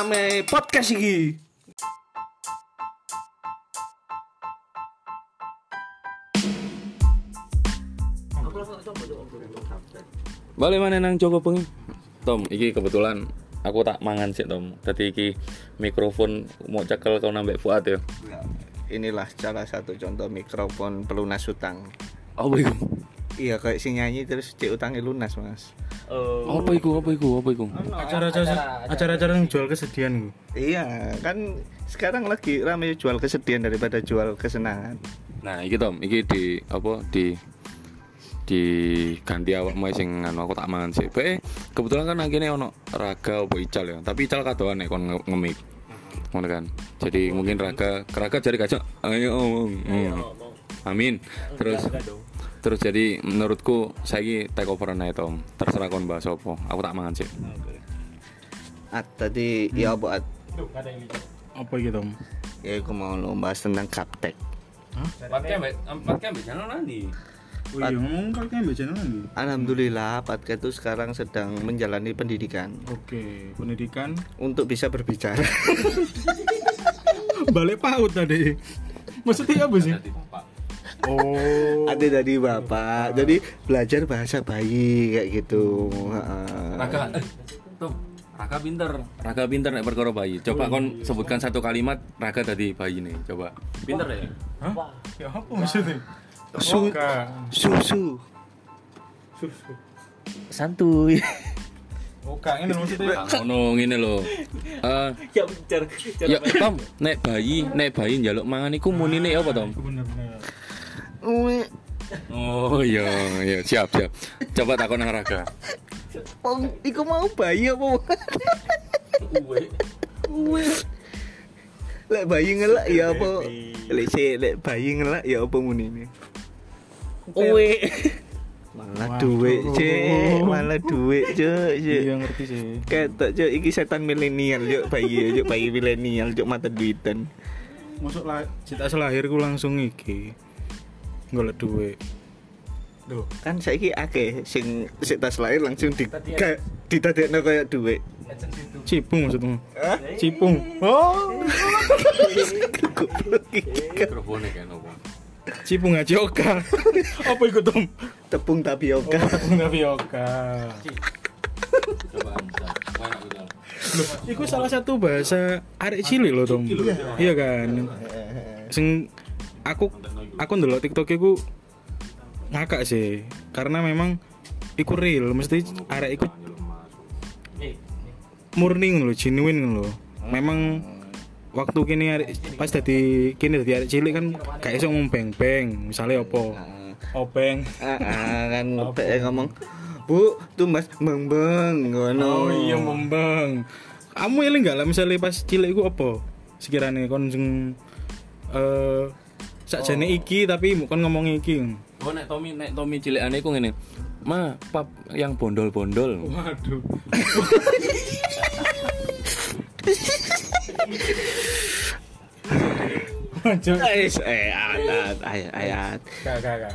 Rame podcast iki. Balik mana nang Joko Bengi? Tom, iki kebetulan aku tak mangan sih Tom. Tadi iki mikrofon mau cekel kau nambah Fuad ya. Inilah salah satu contoh mikrofon pelunas utang. Apa iku? Iya kayak si nyanyi terus utangnya lunas mas. Apa iku? Apa iku? Apa iku? Acara-acara acara-acara yang jual kesedihan. Iya kan sekarang lagi rame jual kesedihan daripada jual kesenangan. Nah, iki Tom, iki di apa di di ganti awak mau sing anu aku tak mangan sih. Bae kebetulan kan akhirnya ono raga apa ical ya. Tapi ical kadoan nek kon nge- ngemik. Ngono kan. Jadi mungkin raga raga jadi kaca. Ayo ngomong. Amin. Terus terus jadi menurutku saya take over ae Tom. Terserah kon bahas apa. Aku tak mangan sih. At tadi ya buat Apa gitu? Tom? ya aku mau lo bahas tentang kaptek. Pakai mbak, pakai mbak channel nanti. Oh iya ngomong kakek mbak channel lagi. Alhamdulillah Patka itu sekarang sedang menjalani pendidikan Oke, pendidikan untuk bisa berbicara. balik paut tadi. Maksudnya apa sih? Oh. Ada dari bapak, jadi belajar bahasa bayi kayak gitu. Heeh. Raka, eh, Tom, Raka pinter, Raka pinter nek perkara bayi. Coba kon sebutkan satu kalimat Raka tadi bayi nih, coba. Pinter ya? Hah? Ya apa maksudnya? Su-. Susu. Susu. Santuy. Oka ini maksudnya. Ah, Ngono ngene lho. Eh, ya bicara. ya Tom, nek bayi, nek bayi njaluk mangan iku munine apa, Tom? Bener-bener. Oh iya, iya, siap, siap. Coba takon nang Raka. Wong iku mau bayi apa? Lek bayi ngelak ya apa? Lek si lek bayi ngelak ya apa munine? Uwe. Malah duit, Cek. Malah duit, Cek. Cek. Iya ngerti sih. Ketok cok iki setan milenial yuk bayi yuk bayi milenial yuk mata duitan. Masuk lah cita selahirku langsung iki. Golek duit. Loh, kan saiki akeh sing sik tas lahir langsung di ka, ditadekno kayak duit. Cipung maksudmu? Cipung. Oh. Goblok iki. Mikrofone kan apa? Cipung aja oka. Apa ikut Tom? Tepung tapioka. Tepung tapioka. Betul. Iku salah satu bahasa arek cilik loh Tom. Iya kan. Sing aku aku ndelok TikTok iku ngakak sih karena memang iku real mesti arek iku murni lho, genuine lho. Memang waktu kini arek pas dadi kini dadi arek cilik kan gak iso ngomong beng-beng, misalnya opo. Openg. Ah, ah, kan pek ngomong Bu, tuh mas beng-beng ngono. Oh iya membang. Kamu eling gak lah misalnya pas cilik iku apa? Sekiranya kon sing eh sakjane iki tapi kon ngomong iki. Oh nek Tommy nek Tommy cilikane iku ngene. Ma, pap yang bondol-bondol. Waduh. Eh, eh, ayat, ayat, ayat.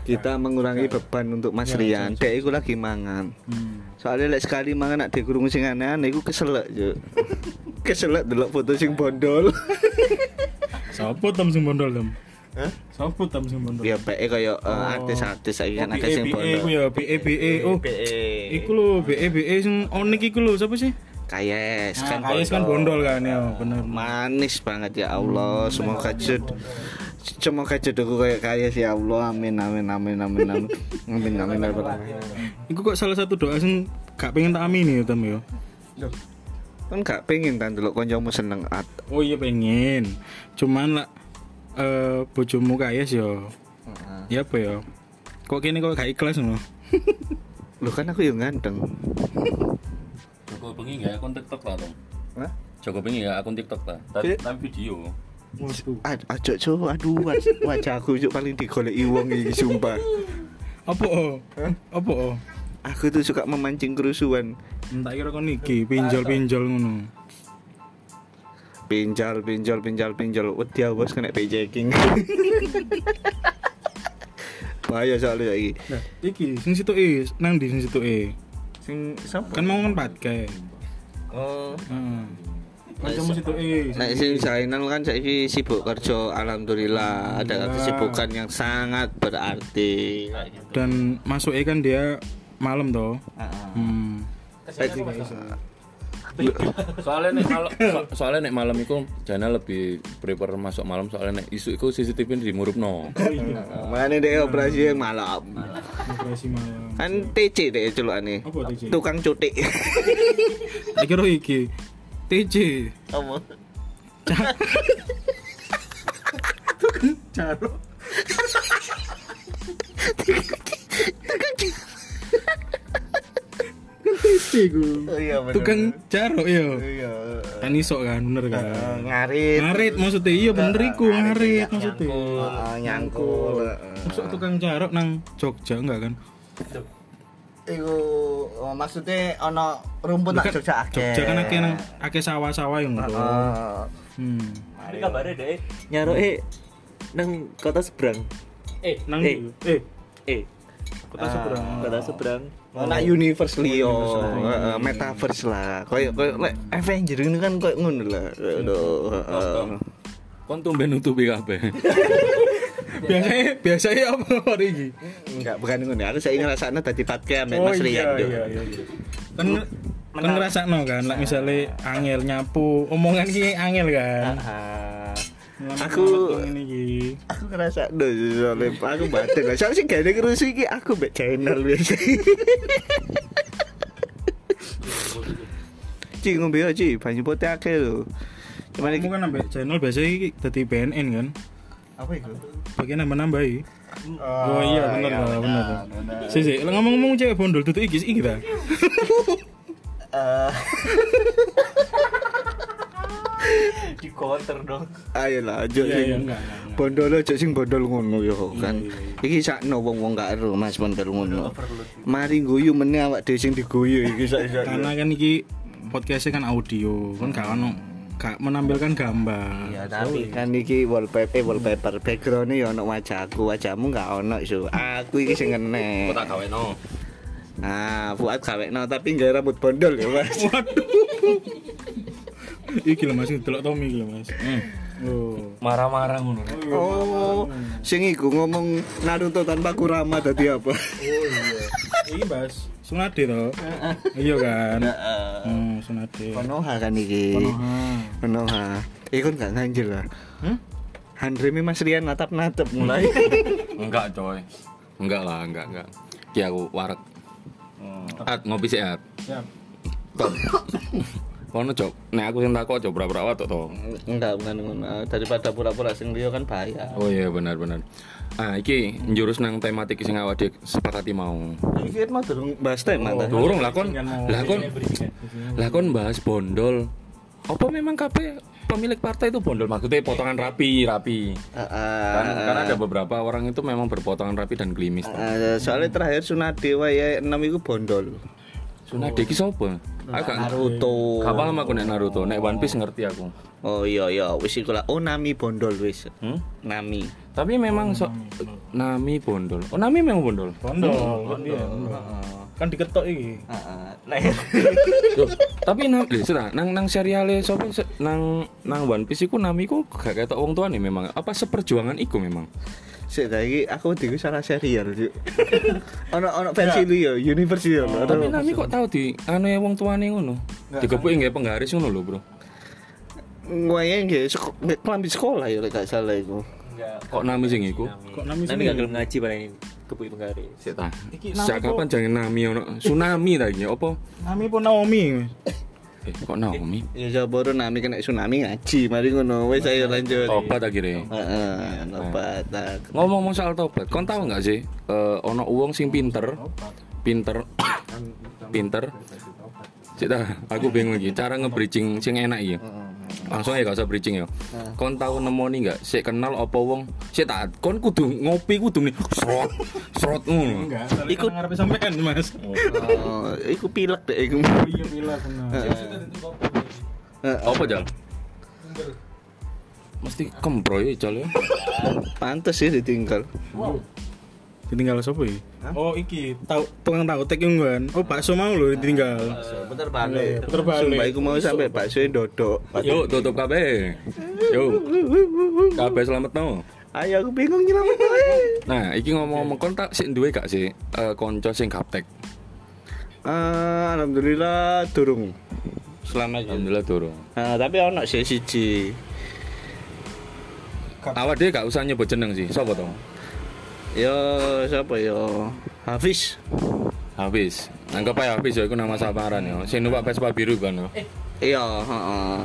Kita mengurangi beban untuk Mas Rian. Dek iku lagi mangan. Hmm. Soalnya lek sekali mangan nak dikurung sing aneh-aneh iku keselak, Juk. keselak delok foto sing bondol. Sopo tam sing bondol tam? Hah? Sopo tam sing bondol? Ya pek kaya eh, artis-artis saiki kan akeh sing BE ku bondol. ya BE BE. Oh. Iku lho BE BE sing onik iku lho sapa sih? Kayes kan Nah, Kayes kan bondol kan ya, bener. manis banget ya Allah semoga jod semoga jodohku kayak kayes ya Allah amin amin amin amin amin amin amin amin Iku kok salah satu doa sing gak pengen tak amini ya tam ya. kan gak pengen kan dulu koncomu seneng at Oh iya pengen. Cuman lah eh bojomu kayes yo. Ya apa ya? Kok kene kok gak ikhlas ngono? lu kan aku yang ganteng Joko bengi gak kon TikTok lah, Tom. Hah? Joko pengen ya akun TikTok ta. Tapi tapi video. Waduh. Ad- Aja cuk, aduh waj- wajahku cuk paling digoleki wong iki sumpah. Apa? oh? Apa? oh? Aku tuh suka memancing kerusuhan. Entah kira kon iki pinjol-pinjol ngono. Pinjal, pinjal, pinjal, pinjal. Wedi aku bos kena paychecking. Bahaya soalnya iki. Nah, iki sing situ e, nang di sing situ e. Sing sapa? Kan mau kan patke. Oh. Heeh. Kancamu situ e. Nek sing Zainal kan saiki sibuk kerja alhamdulillah ada kesibukan yang sangat berarti. Dan masuk kan dia malam toh. Hmm. Soalnya nek malam so- soalnya nek malam iku jana lebih prefer masuk malam soalnya nek isu iku CCTV di murupno. Mana dia operasi yang malam. Operasi malam. Kan TC deh celukane. Tukang cutik. Tak kira iki. TC. Apa? Caro. Ku. Oh iya bener. Tukang caro ya. Iya. Kan iso kan bener kan. Ngarit. Ngarit maksudnya iya bener iku ngarit maksudnya. Heeh, nyangkul. Masuk tukang carok nang Jogja enggak kan? Iku oh, maksudnya ono rumput nak Kan Jogja akeh. Jogja kan akeh nang akeh sawah-sawah yang ngono. Heeh. Hmm. Ini kabarnya deh nyaroke nang kota seberang. Eh, nang Eh. eh Eh, kota seberang. kota seberang. Nak universe Leo, heeh, metaverse lah. Kayak kayak lek Avenger ini kan kayak ngono lah. Aduh. Kon tumben nutupi kabeh. biasanya biasanya apa hari ini? Enggak, bukan ngono. Aku saya ngrasakno dadi podcast ambek Mas Rian. Duk. iya. Kan kan ngerasakno kan, like misalnya angel nyapu, omongan ki angel kan. Aku aku ngerasa do soalnya aku batin lah soalnya sih gak ada kerusuh iki aku mbak channel biasa Ci ngombe ya Ci, banyu putih akeh lho. Cuman Kamu kan nambah channel biasanya iki dadi BNN kan. apa itu? Bagian nambah-nambahi. Oh, iya bener lah, bener. Si si, lah ngomong-ngomong cewek bondol tutup iki iki ta. Counter dong. ayo lah aja Iya, sing iya, bondol aja sing bondol ngono yo kan. Iki sakno wong-wong gak ero Mas bondol ngono. Mari guyu meneh awak dhewe sing diguyu iki sak Karena kan iki podcastnya kan audio, kan gak ono gak menampilkan gambar. Ya tapi kan iki wallpaper eh, wallpaper background ya ono wajahku, wajahmu gak ono so. Aku iki sing ngene. Kok tak gaweno. Nah, buat kawekno tapi gak rambut bondol ya, Mas. Waduh. iki lho Mas, delok Tommy iki lho Mas. Oh. Marah-marah ngono. Oh, sing iku ngomong Naruto tanpa Kurama dadi apa? Iki Mas, Sunade to. Iya kan? Hmm, Sunade. Konoha kan iki. Konoha. Konoha. Iku kan gak ganjil lah. Hmm? Handreme Mas Rian natap-natap mulai. Enggak, coy. Enggak lah, enggak, enggak. Ki aku warak. At ngopi sih, At. Siap. Kono, Cok. Nek aku sing takok aja pura-pura watuk to. Enggak, bukan ngono. Daripada pura-pura sing liya kan bahaya. Oh iya benar benar. Ah iki njurus nang tematik sing awak dhewe sepakati mau. Iki mah durung bahas tema ta. Durung lah kon lah kon lah kon bahas bondol. Apa memang kabeh pemilik partai itu bondol maksudnya potongan rapi rapi. Heeh. Kan karena ada beberapa orang itu memang berpotongan rapi dan klimis. toh. Eh, soalnya terakhir Sunade wae 6 iku bondol. Tsunade iki sapa? Aku gak Naruto. Gak paham aku nek Naruto, nek One Piece ngerti aku. Oh iya iya wis iku lah. Oh Nami bondol wis. Hmm? Nami. Tapi memang so, Nami bondol. Oh Nami memang bondol. Bondol. kan dia. Kan diketok iki. Heeh. Loh, tapi nang lho, sudah, nang nang seriale sapa nang nang One Piece iku Nami ku gak ketok wong tuane memang. Apa seperjuangan iku memang? Sik ta iki aku diku salah serial, Cuk. Ono ono versi lu ya, universe ya. ono. Tapi Nami kok tahu di anu wong tuane ngono. Dikepuki nggih penggaris ngono lho, Bro. Ngoyeng nggih kelambi sekolah ya gak salah iku. Enggak. Kok Nami sing iku? Kok nami Nanti sini? gak gelem ngaji paling ini. Kepui penggaris. Sik ta. Sejak kapan jangan Nami ono? Tsunami ta iki apa? Nami pun Naomi. Eh, kok Naomi? Ya jaboro Nami kena tsunami ngaji, mari ngono. Wis ayo lanjut. Tobat akhirnya. Heeh, obat. Nah, Ngomong-ngomong soal tobat, kon tahu nggak sih? eh ono uang sing pinter, pinter, pinter, Cek ta, aku bingung iki cara nge-bridging sing enak iki. Langsung ya gak usah bridging ya. Kon tau nemoni enggak sik kenal apa wong sik tak kon kudu ngopi kudu nih srot srot ngono. Enggak, ikut ngarepe sampean, Mas. Oh, iku pilek deh iku. Iya, bila benar. Apa jal? Mesti kembro ya Ical ya. Pantes sih ditinggal. Ditinggal sapa ya? Oh, iki tahu tukang tahu tek yang kan. Oh, bakso mau lho ditinggal. Puter Iya, puter balik. Sumpah iku mau sampai bakso dodok. Yuk tutup kabeh. Yuk. Kabeh selamat no. Ayo aku bingung nyelamet ae. Nah, iki ngomong-ngomong kon tak sik duwe gak sih eh, konco sing gaptek? Ah, alhamdulillah durung. Selama aja. Alhamdulillah turun. Nah, tapi ono sih siji. Awak dhewe gak usah nyebut jeneng sih. Sopo to? Yo, siapa yo? Hafiz. Habis. Anggap aja habis ya iku nama samaran ya. Sing numpak Vespa biru kan. ya. Iya, heeh.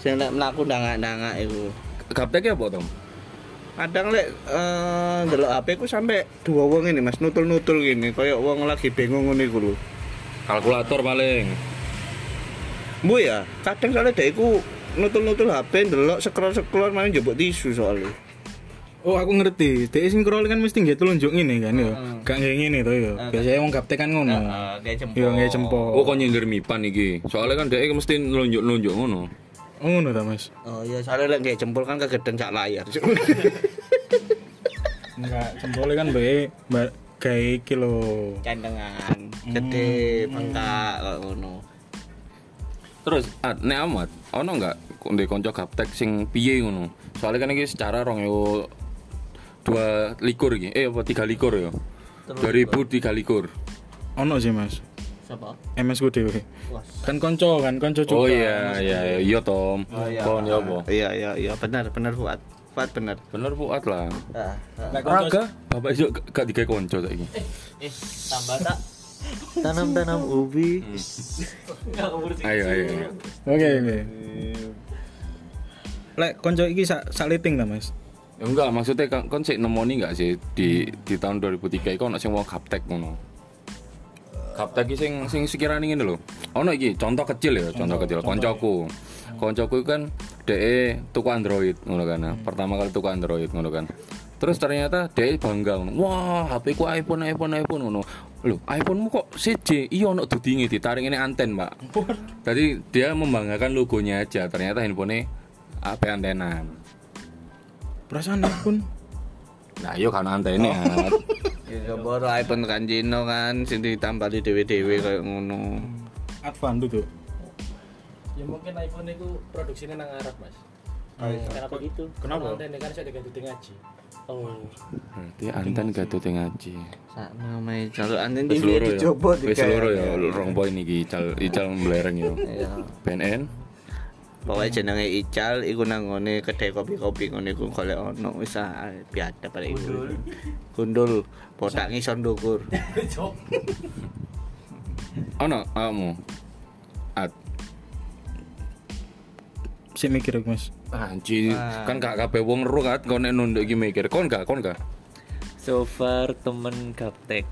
Sing lek mlaku ndangak-ndangak iku. Gaptek apa to? Kadang lek eh ndelok HP ku sampe dua wong ini Mas nutul-nutul gini koyo wong lagi bingung ngene iku lho. Kalkulator paling. Bu ya, kadang soalnya dek iku nutul-nutul HP ndelok scroll-scroll malah njebuk tisu soalnya. Oh, aku ngerti. Dek sing scroll kan mesti nggih telunjuk ngene kan ya. Gak nggih ngene to ya. Biasanya wong gaptek kan ngono. kayak jempol. Iya, nggih jempol. Oh, kok nyindir mipan iki. Soalnya kan dhek mesti nunjuk-nunjuk ngono. Oh, ngono ta, Mas? Oh iya, soalnya lek kayak jempol kan kegeden sak layar. Enggak, jempolnya kan bae ba- gawe iki lho. Candengan, gede, bengkak kok ngono. Terus ah, nek amat ono enggak ndek kanca gaptek sing piye ngono. Soalnya kan iki secara rong yo dua likur iki. Eh apa tiga likur ya? 2003 likur. Ono sih, Mas. Siapa? MS ku dhewe. Kan konco kan, konco juga. Oh iya iya iya, iya Tom. Kon ya apa? Iya iya iya benar benar Fuad. Fuad benar. Bener Fuad lah. Ah, konco Raga, bapak iso gak digawe konco saiki. Eh, tambah tak tanam-tanam ubi. Ayo ayo. ayo. Oke, oke. Lek konco iki sak sak liting ta, Mas? Ya enggak, maksudnya kan kon sik nemoni enggak sih di di tahun 2003 iku ono sing wong gaptek ngono. Gaptek iki sing sing sekirane ngene lho. Ono iki contoh kecil ya, contoh kecil. Koncoku. Koncoku iku kan DE tuku Android ngono kan. Pertama kali tuku Android ngono kan. Terus ternyata DE bangga ngono. Wah, HP ku iPhone iPhone iPhone ngono. Loh, iPhone-mu kok CJ? Iya ono dudinge ditarik ini anten, Pak. Tadi dia membanggakan logonya aja, ternyata handphone HP antenan. Perasaan pun Nah, yo kan antene. At. Ya baru iPhone kan Jino kan sing ditambah di dewe-dewe kayak ngono. advan tuh. Ya mungkin iPhone itu produksinya nang Arab mas. Kenapa gitu? Kenapa? Nanti kan saya diganti ngaji. Oh. Berarti anten gak tuh ngaji. Sak anten iki loro ya. Wis loro ya, rong poin iki ical ical mbelereng ya. Iya. Pokoknya jenenge Ical iku nang ngene kedai kopi-kopi ngene iku golek ono wis ah, biada pada iku. Gundul. botak ngisor ndukur. ono kamu. At Sik mikir Mas. anjir, kan gak kabeh wong ero kan kon nunduk iki mikir. Kon gak, kon gak. So far temen gaptek.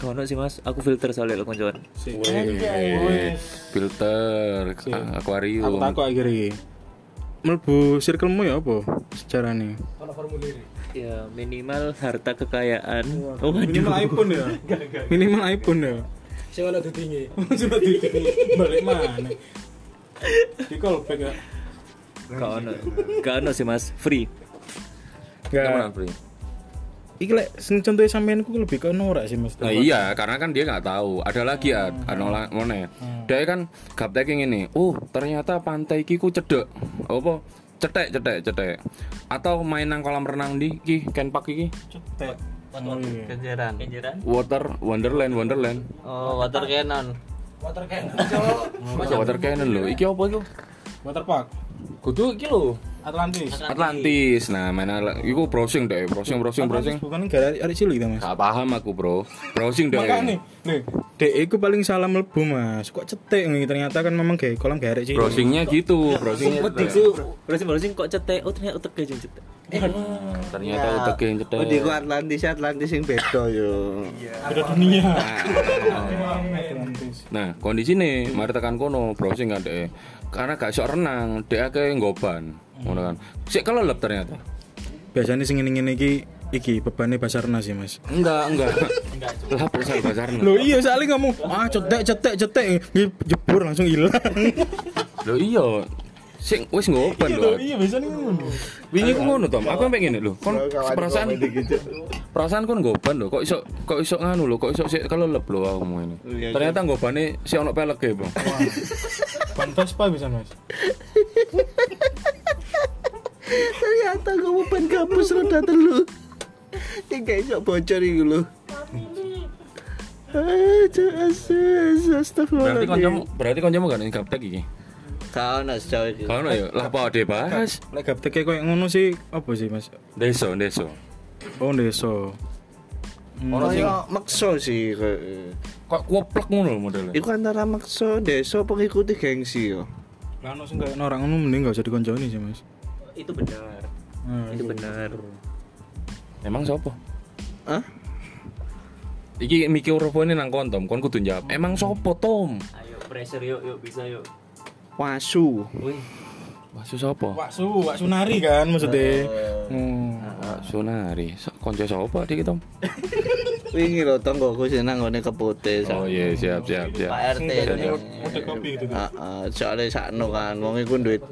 Kono sih mas, aku filter soalnya lo koncoan. Filter, a- Aku akuarium. takut akhir iki. Melbu circlemu ya apa secara nih? Kalau formulir. Ya minimal harta kekayaan. Oh Minimal iPhone ya. Minimal iPhone ya. Saya kalau tinggi. Sudah di balik mana? Di callback ya. Kono, kono sih mas, free. Gimana, Enggak. Iki lek sing contohnya sampean ku lebih ke norak sih Mas. Nah iya, karena kan dia nggak tahu. Ada lagi ya, ada olah mana? Dia kan gaptek yang ini. Oh, ternyata pantai iki ku cedek. Apa? Cetek, cetek, cetek. Atau main nang kolam renang di ki Ken Park iki. Cetek. Oh iya. Kenjeran. Kenjeran? Water Wonderland, Wonderland. Oh, water cannon. Water cannon. Water cannon lho. Iki apa itu? Waterpark. Kudu iki lho. Atlantis. Atlantis. Nah, main ala- iku browsing deh, browsing browsing browsing. Bukan gara arek cilik ta, Mas. Gak paham aku, Bro. Browsing deh. Makane, nih, dek iku paling salah mlebu, Mas. Kok cetek nih ternyata kan memang kayak kolam garek cilik. Browsingnya gitu, browsingnya. Browsing browsing kok cetek. Oh ternyata utek aja cetek. Ternyata utek yang cetek. Oh, di ku Atlantis Atlantis yang beda yo. Beda dunia. Nah, kondisi nih, mari tekan kono, browsing kan deh. Karena gak sok renang, dia kayak nggoban. Ngono kan. Sik kelelep ternyata. Biasanya sing ngene iki iki bebannya Basarnas sih, Mas. Enggak, enggak. Lah perusahaan basarnya. Loh iya soalnya ngomong ah cetek cetek cetek jebur langsung hilang. Loh iya. Sing wis nggoban lho. iya biasanya ngono. Wingi ku ngono, Tom. Aku pengen ngene lho. Kon perasaan gitu. perasaan kon nggoban lho. Kok iso kok iso nganu lho, kok iso sik kelelep lho aku mau ini. Iya, Ternyata nggobane si ono pelek e, Bang. Pantas apa bisa, Mas? Ternyata kamu ban kampus roda telu. Ini kayak sok bocor iki lho. Ah, jas, Berarti astagfirullah. kancamu, berarti kancamu gak ning gaptek iki. Kau nak sejauh itu. Kalau ya, lah apa dibahas? Lek gaptek kayak ngono sih apa sih, Mas? Deso, deso. Oh, deso. Oh ya makso sih. Kok kuoplek ngono modelnya. Iku antara makso deso pengikuti gengsi yo. Lah ono sing kayak orang ngono mending gak usah dikonconi sih, Mas. Itu benar. Nah, Itu benar. Emang sopo? Hah? Iki mikrofone nang kon Tom, kon kudu jawab. Emang sopo Tom? Ayo pressure yuk yuk bisa yuk. Wasu. Wih. Maksud sopo? Waksu, waksu nari kan maksudnya. Hmm. Pak Sunari. So- Konco sopo iki Tom? Wingi lho tonggoku sing nang ngene keputih. Oh iya, siap siap siap. Pak RT ini. Udah kopi gitu. Heeh, soalnya sakno kan wong iku duit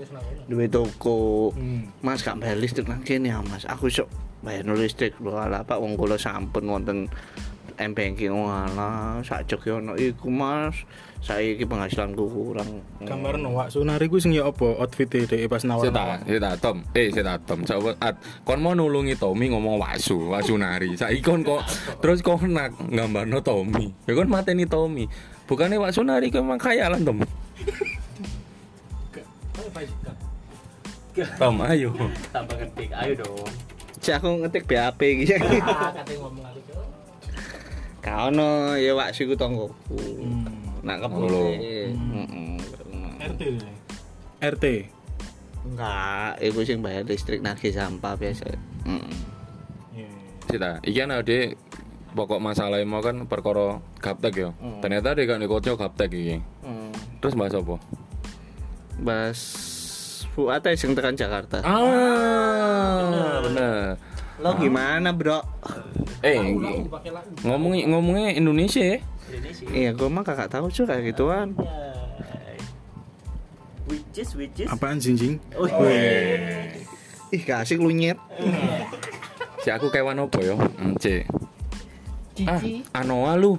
duit toko. Mas gak bayar listrik nang kene ya, Mas. Aku sok bayar listrik lho ala Pak wong kula sampun wonten M banking wala sak yo ono iku Mas. Saiki penghasilanku kurang. Gambar no waksu nari gue sing ya apa outfit e pas nawar. Seta, seta Tom. Eh, seta Tom. Coba at, kon mau nulungi Tommy ngomong wasu, wasu nari. Saiki kon kok terus kok nak gambarno Tommy. Ya kon mateni Tommy. Bukannya wasu nari ku emang khayalan Tom. Tom, ayo. Tambah ngetik. Ayo dong. Cek aku ngetik BAP iki. Ah, katanya ngomong aku Cuk. Ka ono ya wak siku tonggoku. Nak. Hmm. Heeh. RT. RT. Enggak, iku sing bayar listrik nagih sampah biasa. Heeh. Iya. Seta, iki ade pokok masalah mau kan perkara gaptek yo. Ternyata dia kan kocok gaptek iki. Hmm. Terus bahas apa? Bas Fuad sing tekan Jakarta. Ah, bener. Lo gimana, Bro? Eh, ngomongnya ngomongnya Indonesia ya. Iya, gua mah kakak tahu cuy kayak gituan. Which is which is. Apaan jinjing? Ih, gak asik lu nyet. Si aku kewan apa ya? Ence. Ah, anoa lu.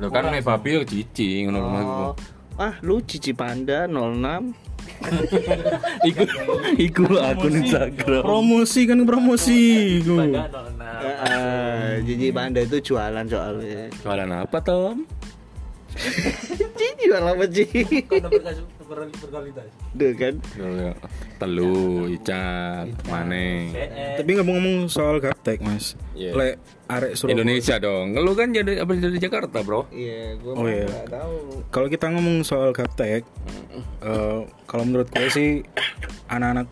Lo kan nek babi yo cici ngono rumahku. Ah, lu cici panda 06. Iku iku akun Instagram. Promosi kan promosi. Iku. Ah, cici panda itu jualan soalnya. Jualan apa, Tom? Cici jualan apa sih? Berkualitas. Duh kan. Telu, icat, mane. Tapi ngomong-ngomong soal gaptek, Mas. Iya. Lek arek Surabaya. Indonesia dong. Lu kan jadi apa dari Jakarta, Bro? Iya, gua Oh, iya. tahu. Kalau kita ngomong soal gaptek, eh, kalau menurut gue sih anak-anak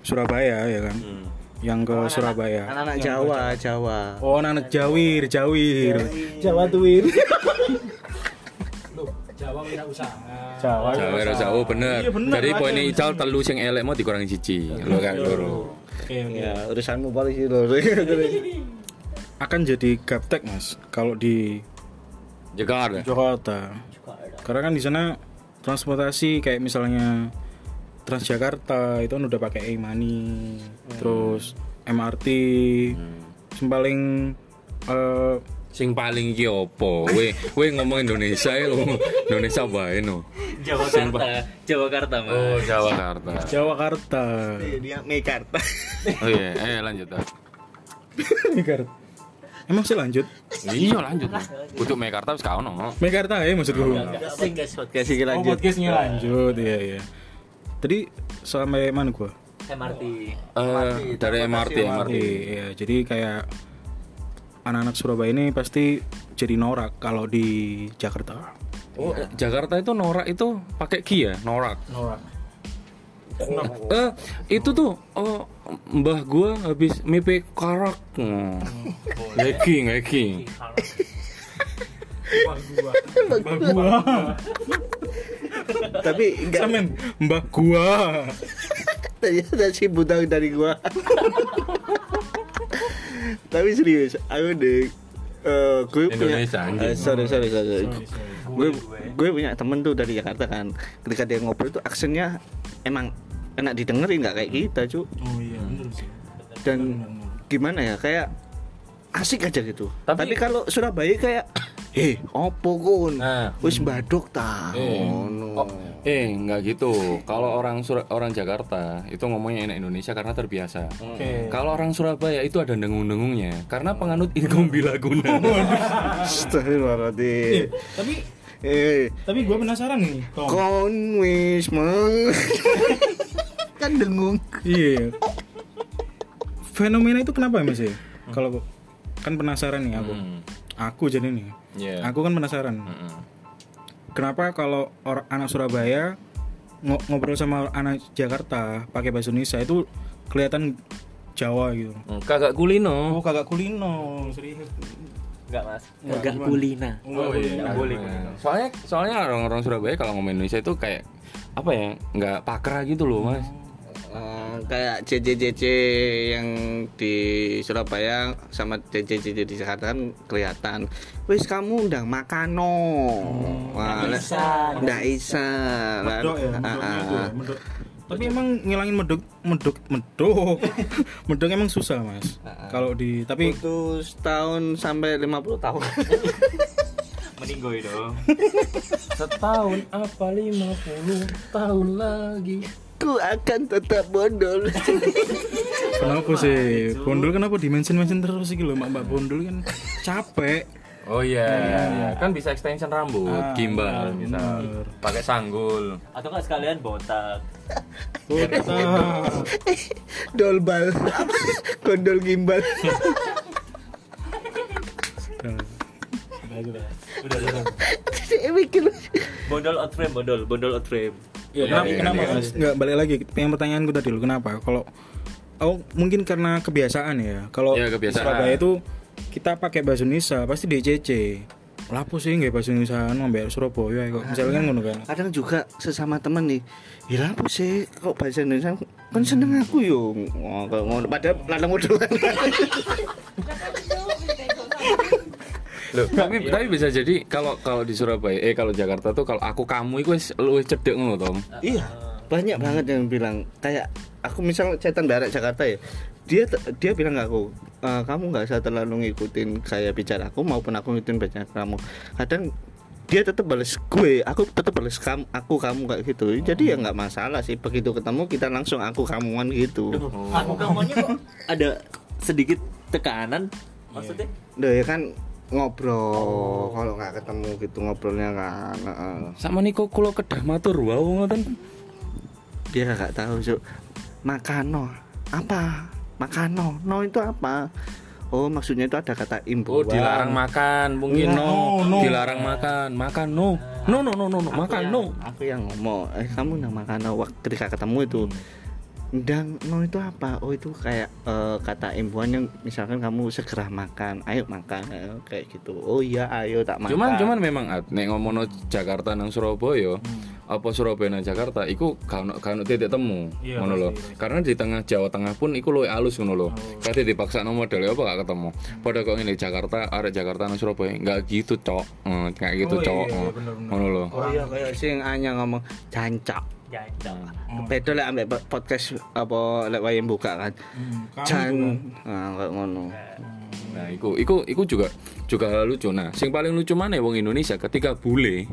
Surabaya ya kan, yang ke Surabaya. Anak-anak Jawa, Jawa. Oh, anak-anak Jawir, Jawir. Jawa Tuwir. Loh, Jawa wirausaha. Jawa. Jawa Jawa, Jawa bener. Iya, bener, Jadi poin ical telu sing elek mau dikurangi cici. Lo kan loro. Oke, oke. Ya, urusanmu polisi lho. Akan jadi gaptek, Mas, kalau di Jakarta. Jakarta. Karena kan di sana transportasi kayak misalnya Transjakarta itu kan udah pakai e-money, terus MRT, yang paling eh, Sing paling iki opo? We we ngomong Indonesia ya lo. Indonesia bae no. Jawakarta. Jawakarta mas. Oh, Jakarta. Jawakarta. Dia Mekarta. Oh iya, eh lanjut. ah. Mekarta. Emang sih lanjut? Iya lanjut. Kudu Mekarta wis kaono. Mekarta ya maksudku. Podcast iki Oh lanjut. podcastnya lanjut, iya iya. tadi sampai mana gua MRT Eh, dari MRT MRT. Iya, jadi kayak anak-anak Surabaya ini pasti jadi norak kalau di Jakarta. Oh, Jakarta itu norak itu pakai ki ya, norak. Norak. Eh, itu tuh oh, mbah gua habis mipe karak. Oh. Ngeki, ngeki. Tapi enggak Samen, Mbah gua. ternyata si butang dari gua. Tapi serius, aku deh eh gue punya Indonesia, anjing. eh, sorry, sorry. Sorry gue gue punya temen tuh dari Jakarta kan. Ketika dia ngobrol tuh aksennya emang enak didengerin nggak kayak kita cu Oh iya, bener sih. dan gimana ya kayak asik aja gitu. Tapi- tapi, kalau Surabaya kayak eh opo kun Nah. wis baduk ta Eh, ngono oh, eh nggak gitu. Kalau orang Sur- orang Jakarta itu ngomongnya enak Indonesia karena terbiasa. Kalau orang Surabaya itu ada dengung-dengungnya karena penganut ilmu bilaguna. Astagfirullahaladzim Tapi eh tapi gua penasaran nih, Tom. kon wis meng kan dengung Iya. Fenomena itu kenapa ya, Mas? ya? Kalau kan penasaran nih aku. Hmm. Aku jadi nih. Iya. Aku kan penasaran. Mm-mm. Kenapa kalau orang anak Surabaya ngo- ngobrol sama anak Jakarta pakai bahasa Indonesia itu kelihatan Jawa gitu. Hmm, Kagak kulino. Oh, kagak kulino, serius. enggak mas enggak kulina Oh, Nggak boleh Soalnya soalnya orang-orang Surabaya kalau ngomong Indonesia itu kayak apa ya? nggak pakra gitu loh, Mas. Eh, kayak JJJJ yang di Surabaya sama JJJJ di Jakarta kan kelihatan wis kamu undang makano Wah, Nggak bisa. nggak bisa Medok ya, Ah, ah, itu ah. medok. Tapi emang ngilangin medok medok medok. medok emang susah, Mas. Kalau di tapi butuh setahun sampai 50 tahun meninggoy dong Setahun apa 50 tahun lagi. Ku akan tetap bondol. Kenapa sih? Bondol kenapa dimension-mention terus sih lho, Mbak Bondol kan capek. Oh iya, kan bisa extension rambut, Ah, gimbal bisa. Pakai sanggul. atau enggak sekalian botak? Botak. dolbal. Gondol gimbal. Saya mikir bondol out frame bondol. Bondol out frame Ya, kenapa, kenapa Mas? Nggak balik lagi yang pertanyaanku tadi loh, kenapa? Kalau oh mungkin karena kebiasaan ya. Kalau Ya, kebiasaan. Surabaya itu kita pakai bahasa Indonesia pasti DCC. Lapo sih nggak bahasa Indonesia ngambil Surabaya kok. Misalnya kan ngono kan. kadang juga sesama temen nih ya apa sih kok bahasa Indonesia kan seneng aku yo oh, kayak ngono padahal lanang udah Loh, tapi tapi bisa jadi kalau kalau di Surabaya eh kalau Jakarta tuh kalau aku kamu itu wis luwih cedek ngono, Tom. iya banyak banget yang bilang kayak aku misal cetan darat Jakarta ya dia dia bilang ke aku "Eh, kamu nggak usah terlalu ngikutin saya bicara aku maupun aku ngikutin bicara kamu. Kadang dia tetap balas gue aku tetap balas kamu aku kamu kayak gitu. Jadi ya nggak masalah sih begitu ketemu kita langsung aku kamuan gitu. Aku kamunya kok ada sedikit tekanan? Maksudnya? Udah ya kan ngobrol kalau nggak ketemu gitu ngobrolnya kan heeh. Sama niko kulo kedah matur wow ngoten. dia nggak tahu so makano apa makano no itu apa oh maksudnya itu ada kata Oh, imbuhan dilarang makan, mungkin Iya. no, dilarang makan, makan no. No no no no, no. makan no. aku yang ngomong eh kamu nang makano waktu ketika ketemu itu dan no itu apa oh itu kayak eh, kata imbuhan yang misalkan kamu segera makan ayo makan Eh, kayak gitu oh iya ayo tak makan Cuman cuman memang Ad, nek ngomongno Jakarta nang Surabaya, apa Surabaya nang Jakarta iku gak ono titik temu Iya, ngono lho. pasti, Karena di tengah Jawa Tengah pun iku luwih alus ngono lho. Kate dipaksa model apa gak ketemu. Pada kok ngene Jakarta arek Jakarta nang Surabaya enggak gitu, Cok. Eh, kayak gitu, Oh, iya, Cok. iya, bener-bener. Ngono lho. oh iya kayak sing anya ngomong jancok ya jangan beda lah ambek po- podcast apa lek wayang buka kan. Jan. nah, ngono. Nah, iku iku iku juga juga hal lucu. Nah, sing paling lucu mana wong Indonesia ketika bule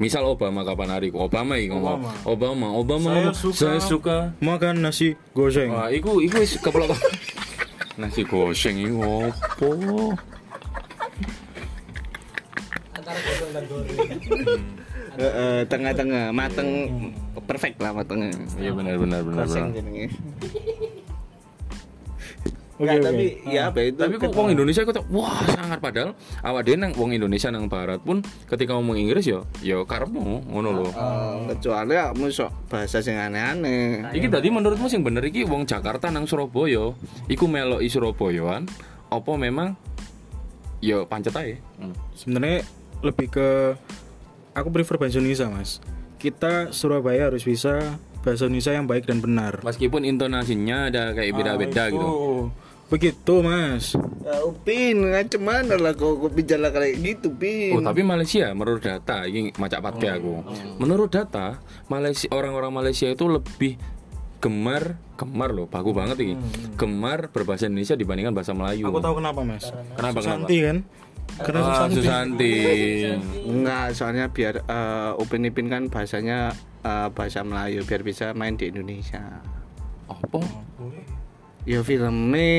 Misal Obama kapan hari Obama iki ngomong Obama. Obama Saya ngomong suka- saya suka Makan nasi goreng. Wah, iku iku wis keplok. Nasi goseng iku opo? Antara gosong dan goreng. Tengah-tengah mateng perfect lah matengnya Iya benar benar benar. Korseng benar. jenenge. Oke, Nggak, oke. tapi ya apa itu Tapi kok wong Indonesia kok wah sangat padahal awak dhewe nang wong Indonesia nang barat pun ketika ngomong Inggris yo yo karepmu ngono lho. Eh, kecuali kamu sok bahasa sing aneh-aneh Iki tadi menurutmu sing bener iki wong Jakarta nang Surabaya iku meloki Surabayaan apa memang yo pancet ae. Hmm. sebenarnya lebih ke aku prefer bahasa Indonesia mas kita Surabaya harus bisa bahasa Indonesia yang baik dan benar Meskipun intonasinya ada kayak beda-beda Ah, gitu. itu. begitu mas Ya, Upin, macam mana lah kau, kau bicara kayak gitu, Pin? Oh, tapi Malaysia menurut data ini macak patke aku. Menurut data, Malaysia orang-orang Malaysia itu lebih gemar gemar loh, bagus banget ini. Gemar berbahasa Indonesia dibandingkan bahasa Melayu. aku tahu kenapa mas Kenapa, Susanti kan karena Ah, Susanti Susanti. Enggak, soalnya biar eh, Upin Ipin kan bahasanya eh, bahasa Melayu biar bisa main di Indonesia. Apa? Ya filmnya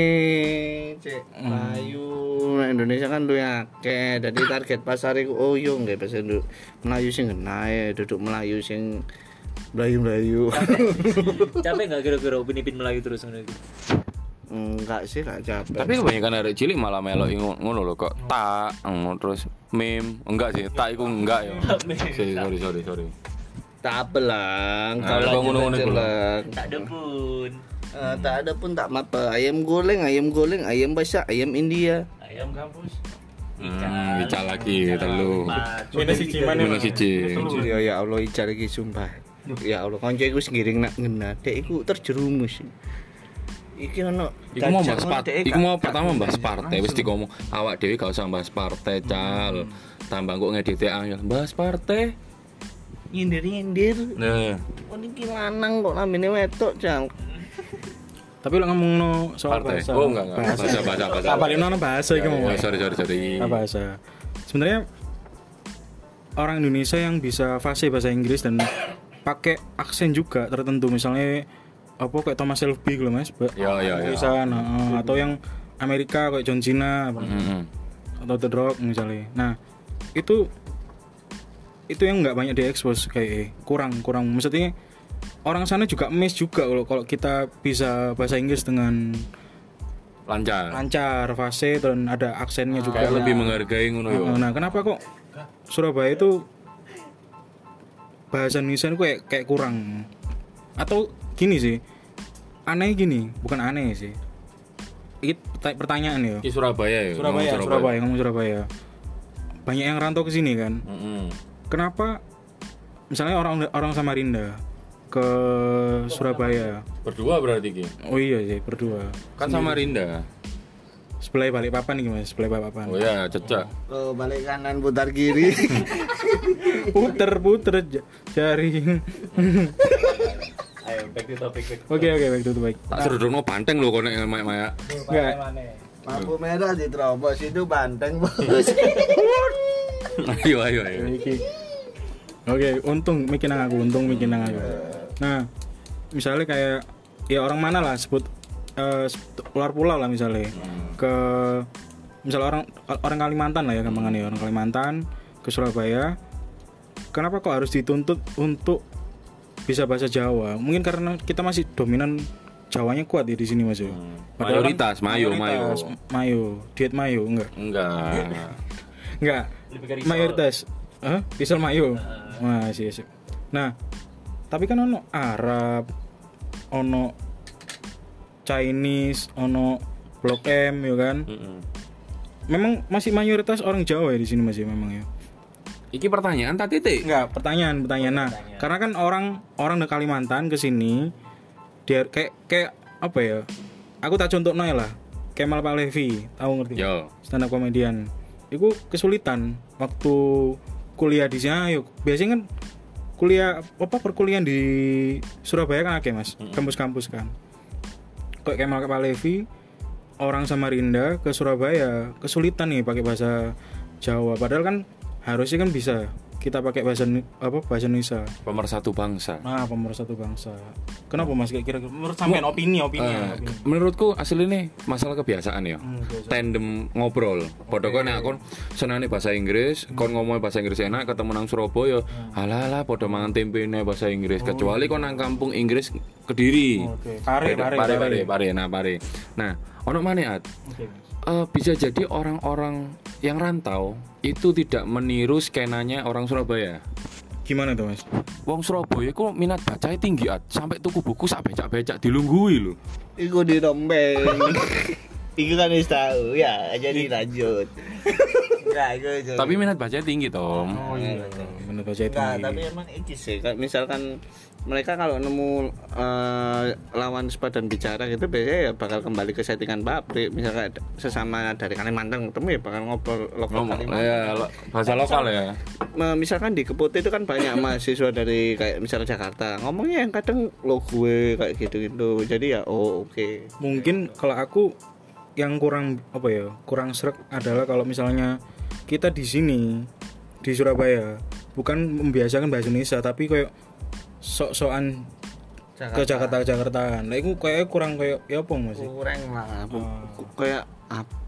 cek Melayu Nah, Indonesia kan lu akeh jadi target pasar itu oh yo nggak bahasa Indo- Melayu sing nae duduk Melayu sing Melayu Melayu Capek nggak kira-kira upin-ipin Melayu terus ngono iki? Enggak sih enggak capek Tapi kebanyakan arek cilik malah melok ingo- ngono loh kok tak ngono terus meme enggak sih tak iku enggak ya. Sorry sorry sorry sorry. tak lah Nah, kalau ngono-ngono. Tak ada pun. Eh, tak ada pun tak apa ayam goreng ayam goreng ayam basah ayam India Ayam kampus. Hmm, bicara lagi telu. minus siji mana Minus siji. ya ya Allah ijar iki sumpah ya Allah kanca iku sing nak ngena dek iku terjerumus iki ono Iku mau bahas gajah part, ngono, dek, iku mau pertama bahas partai, wis ngomong awak dhewe gak usah bahas partai, cal. Tambah kok ngedit angel, bahas partai. nyindir nyindir Nah, oh iki lanang kok namine wedok jang tapi lo ngomong no soal partai. bahasa Oh enggak enggak. Bahasa bahasa bahasa. apa ini no bahasa itu mau Oh, sorry sorry sorry. Apa bahasa sebenarnya orang Indonesia yang bisa fasih bahasa Inggris dan pakai aksen juga tertentu misalnya apa kayak Thomas Shelby gitu mas Ya ya ya. Inggrisan, heeh. atau yang Amerika kayak John Cena Heeh. atau The Rock misalnya nah itu itu yang nggak banyak diekspos kayak kurang kurang maksudnya orang sana juga miss juga kalau kalau kita bisa bahasa Inggris dengan Lancar. lancar fase dan ada aksennya juga Kayak lebih menghargai ngono yo. Nah, kenapa kok Surabaya itu bahasa Indonesia itu kayak kayak kurang? Atau gini sih, aneh gini, bukan aneh sih. Ini pertanyaan ya. Di Surabaya ya. Surabaya, ngomong Surabaya, ngomong Surabaya. Banyak yang rantau ke sini kan. Heeh. Kenapa misalnya orang orang Samarinda ke Surabaya? Berdua berarti ki. Oh iya sih, berdua. Kan sama Rinda. Sebelah balik papan nih mas, sebelah balik papan. Oh ya, cecak. oh balik kanan putar kiri Puter puter j- jari. Ayo back to topic back. Oke oke baik tutup baik. Tak serudukno banteng lho konek maya maya. Enggak. lampu merah diterobos itu banteng bos Ayo ayo ayo. Oke, untung mikir nang aku, untung mikir nang aku. Nah, misalnya kayak ya orang mana lah sebut eh, sebut luar pulau lah misalnya ke misalnya orang orang Kalimantan lah ya gampangannya orang Kalimantan ke Surabaya. Kenapa kok harus dituntut untuk bisa bahasa Jawa? Mungkin karena kita masih dominan Jawanya kuat ya di sini Mas. ya. Padahal Mayoritas, kan- mayo, mayoritas, mayo, diet mayo enggak? Enggak. Enggak. Risol. Mayoritas. Hah? Pisau mayo. Wah, sih sih. Nah, tapi kan ono Arab, ono Chinese, ono Blok M ya kan. Heeh. Memang masih mayoritas orang Jawa ya di sini masih memang ya. Iki pertanyaan tak titik. Enggak, pertanyaan, pertanyaan. Nah, karena kan orang orang dari Kalimantan ke sini dia kayak kayak apa ya? Aku tak contoh lah. Kemal Palevi, tahu ngerti? Yo. stand up komedian itu kesulitan waktu kuliah di sini ayo biasanya kan kuliah apa perkuliahan di Surabaya kan akeh mas kampus-kampus kan kok Kemal Palevi orang Samarinda ke Surabaya kesulitan nih pakai bahasa Jawa padahal kan harusnya kan bisa kita pakai bahasa apa bahasa Indonesia. pemersatu bangsa. Nah, pemersatu bangsa. Kenapa Mas kayak kira-kira? Menurut sampean opini opini, Eh, opini. menurutku asli ini masalah kebiasaan ya. Hmm, biasa. tandem ngobrol. Padha kok nek kon senane bahasa Inggris kon ngomong bahasa Inggris enak ketemu nang Surabaya alah alah padha mangan tempene bahasa Inggris. Kecuali kon nang kampung Inggris Kediri Oke. Pare, pare, pare, pare. pare, pare, nah pare nah ono mana At? Oke. Eh, bisa jadi orang-orang yang rantau itu tidak meniru skenanya orang Surabaya Gimana tuh, Mas? Wong Surabaya ku minat bacanya tinggi at sampai tuku buku sak becak-becak dilunggui lho. Iku di rombeng. Iku kan wis tahu ya, jadi lanjut. Enggak, iku iku. Tapi minat bacanya tinggi Tom. Oh iya. Menurut bahasa itu. Enggak, tapi emang iki sih misalkan mereka kalau nemu eh, lawan sepadan bicara gitu biasanya ya bakal kembali ke settingan pabrik misalkan sesama dari Kalimantan ketemu ya bakal ngobrol lokal Ngomong Kalimantan ya lo- bahasa lokal ya. Misalkan di Keputih itu kan banyak mahasiswa dari kayak misalnya Jakarta ngomongnya yang kadang lo gue kayak gitu gitu jadi ya oh oke mungkin kalau aku yang kurang apa ya kurang serak adalah kalau misalnya kita di sini di Surabaya bukan membiasakan bahasa Indonesia tapi kayak sok-sokan ke Jakarta. Jakartaan nah itu kayak kurang kayak ya apa mas? Kurang lah Bu- kayak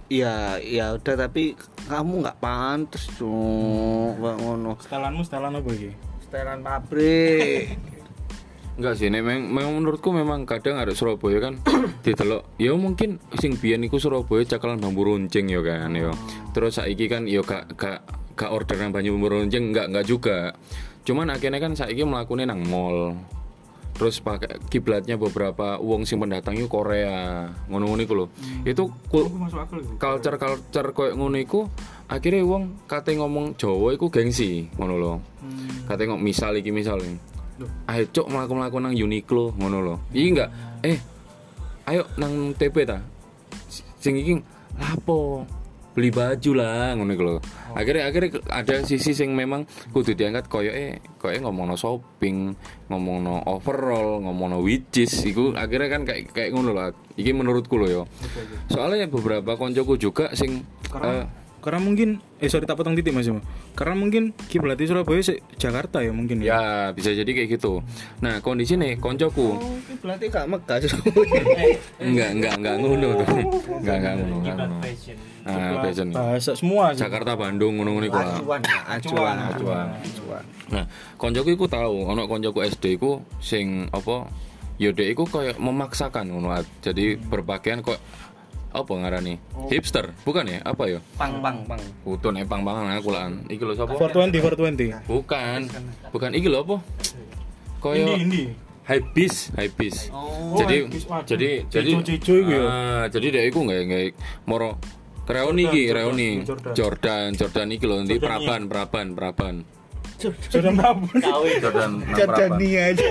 ya ya udah tapi kamu nggak pantas tuh kayak ngono. Setelanmu setelan apa iki? Setelan pabrik Enggak sih, nek memang, memang menurutku memang kadang ada Surabaya kan ditelok. Ya mungkin sing biyen iku Surabaya cakalan bambu runcing ya kan ya. Terus saiki kan ya gak gak gak orderan banyu bambu runcing enggak enggak juga. Cuman akhirnya kan saiki melakukannya nang mall. Terus pakai kiblatnya beberapa uang sing pendatang itu Korea, ngono-ngono iku lho. Itu kul- masuk akal itu culture culture koyo ngono iku akhirnya wong kate ngomong Jawa iku gengsi ngono lho. Kate ngomong misal iki misal nih. Ayo cok mlaku-mlaku nang Uniqlo ngono lho. Iki enggak eh ayo nang TP ta. Sing iki lapo? Beli baju lah ngono iku lho. Akhirnya akhirnya ada sisi sing memang kudu diangkat koyo eh koyo ngomongno shopping, ngomongno overall, ngomongno witches iku akhirnya kan kayak kayak ngono lah. Iki menurutku lho yo. Soalnya beberapa koncoku juga sing karena mungkin eh sorry tak potong titik mas Ima. karena mungkin kiblatnya Surabaya se- Jakarta ya mungkin ya ya bisa jadi kayak gitu. Nah, kondisi nih koncoku oh berarti gak megah enggak enggak enggak ngono tuh. Enggak enggak ngono. enggak ngono. Ah, fashion. bahasa semua sih Jakarta Bandung ngono-ngono iku lah. acuan acuan Acuan. acuan Nah, koncoku iku tahu, ono koncoku SD iku sing apa ya dek iku kayak memaksakan ngono. Jadi berpakaian kok apa ngarani? Hipster, bukan ya? Apa ya? pang pang pang Utun epang banget aku lah. Iki lho sapa? 420 420 Bukan. Bukan iki lho apa? Koyo Indi Hypebeast, hypebeast. oh jadi Hypebeast, waduh. jadi jadi Cico-cico iku ya? Ah, jadi dek iku nggak nggak moro Reoni iki, Jordan, Reoni. Jordan. Jordan, Jordan iki lho, nanti Jordan Praban, Praban, Praban. sudah babon Jordan Jordania aja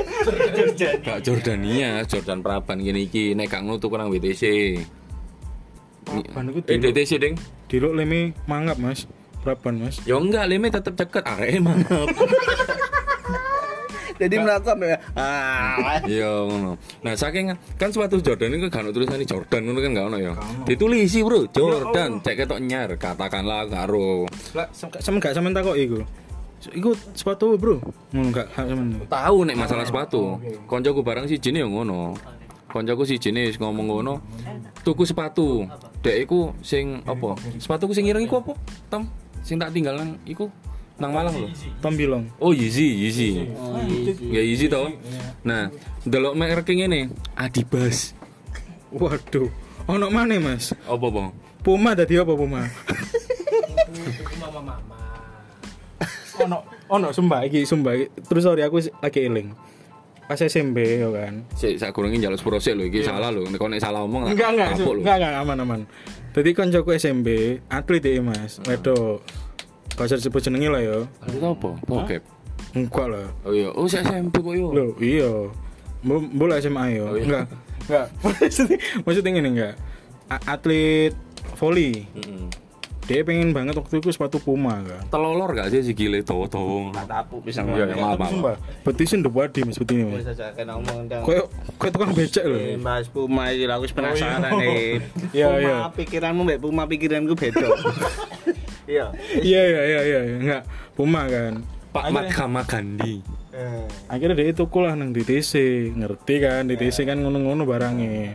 Gak Jordania, Jordan Praban gini iki nek gak ngono tuku nang WTC. Praban iku Eh diluk WTC ding. diluk leme mangap mas Praban mas Ya enggak, leme tetep ceket Arema. jadi melakukan ya ah Iya ngono. Nah, saking kan sepatu Jordan itu kan tulisannya Jordan ngono kan gak ono ya. Ditulisi, Bro, Jordan, cek ketok nyar, katakanlah karo. lah sama gak sama takok iku iku sepatu bro ngono gak gak sama Tahu nek masalah sepatu. Koncoku barang si jene yo ngono. Koncoku si jene ngomong ngono. Tuku sepatu. Dek iku sing apa? Sepatuku sing ireng iku apa? Tom, sing tak tinggal nang iku nang Malang lho. Tom bilang Oh Yeezy, Yeezy. Ya Yeezy toh. Nah, delok merek ngene, Adibas. waduh ono mana mas Apa, Bang? Puma tadi apa Puma mama mama ono ono sumpah iki sumpah iki. terus sorry aku lagi eling pas SMP ya kan Sik sak kurangin njaluk sepuro sik lho iki salah lho. Nek nek salah omong enggak enggak kapok lho. enggak enggak aman aman jadi koncoku SMP atlet ya mas wedo gak usah disebut jenenge lah ya Itu apa? Bokep. enggak lah Oh iya, oh si SMP kok yo. Loh, iya. Bo- Bola SMA yo. Oh, iya. Enggak. Enggak. Maksudnya, maksudnya ngene enggak. Atlet volley. Heeh. Dia pengen banget waktu itu sepatu Puma kan. Telolor gak sih si gile towo-towo. tapu bisa Iya, ya, maaf, maaf. Betisnya udah body mas mas. kena ngomong dong Kayak kayak tukang becak loh. Eh, Mas Puma iki aku wis penasaran nih. Iya, Puma iya. pikiranmu mbek Puma pikiranku beda. Iya. Iya iya iya iya iya. enggak Puma kan. Pak Mahatma Gandhi. akhirnya dia tuku lah nang DTC ngerti kan DTC kan ngono-ngono barangnya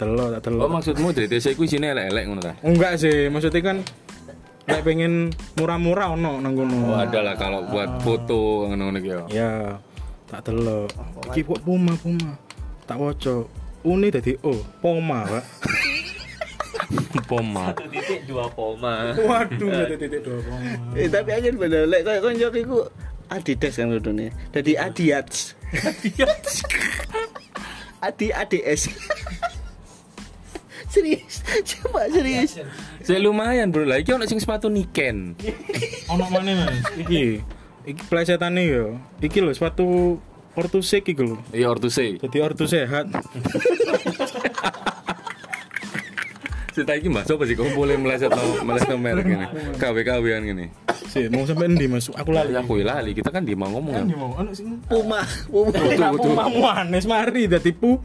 telur tak telur Oh maksudmu DTC ku isine elek-elek ngono ta? enggak sih maksudnya kan lek pengen murah-murah ono nang kono Oh ada lah kalau buat foto ngono-ngono gitu. ya tak telur iki kok puma puma tak woco uni dadi O poma pak Poma. Satu titik dua koma. waduh dadi titik dua poma Eh tapi aja bener lek koyo konco iku Adidas kan kudune. Dadi Adiats. Adi ADS. serius. Coba serius. Saya lumayan bro lah. Iki ono sing sepatu Niken. ono mana mas iki iki plesetane yo iki lho sepatu ortusek iki lho Iya ortuse. jadi ortu sehat Cerita iki mbak apa sih? Kok boleh meleset no meleset no merek gini? KW KW-an gini. sih mau sampai endi mas aku lali aku lali. Kita kan di mau ngomong ya. Endi mau ono sing Puma, Puma. Aku mau anes mari dadi pu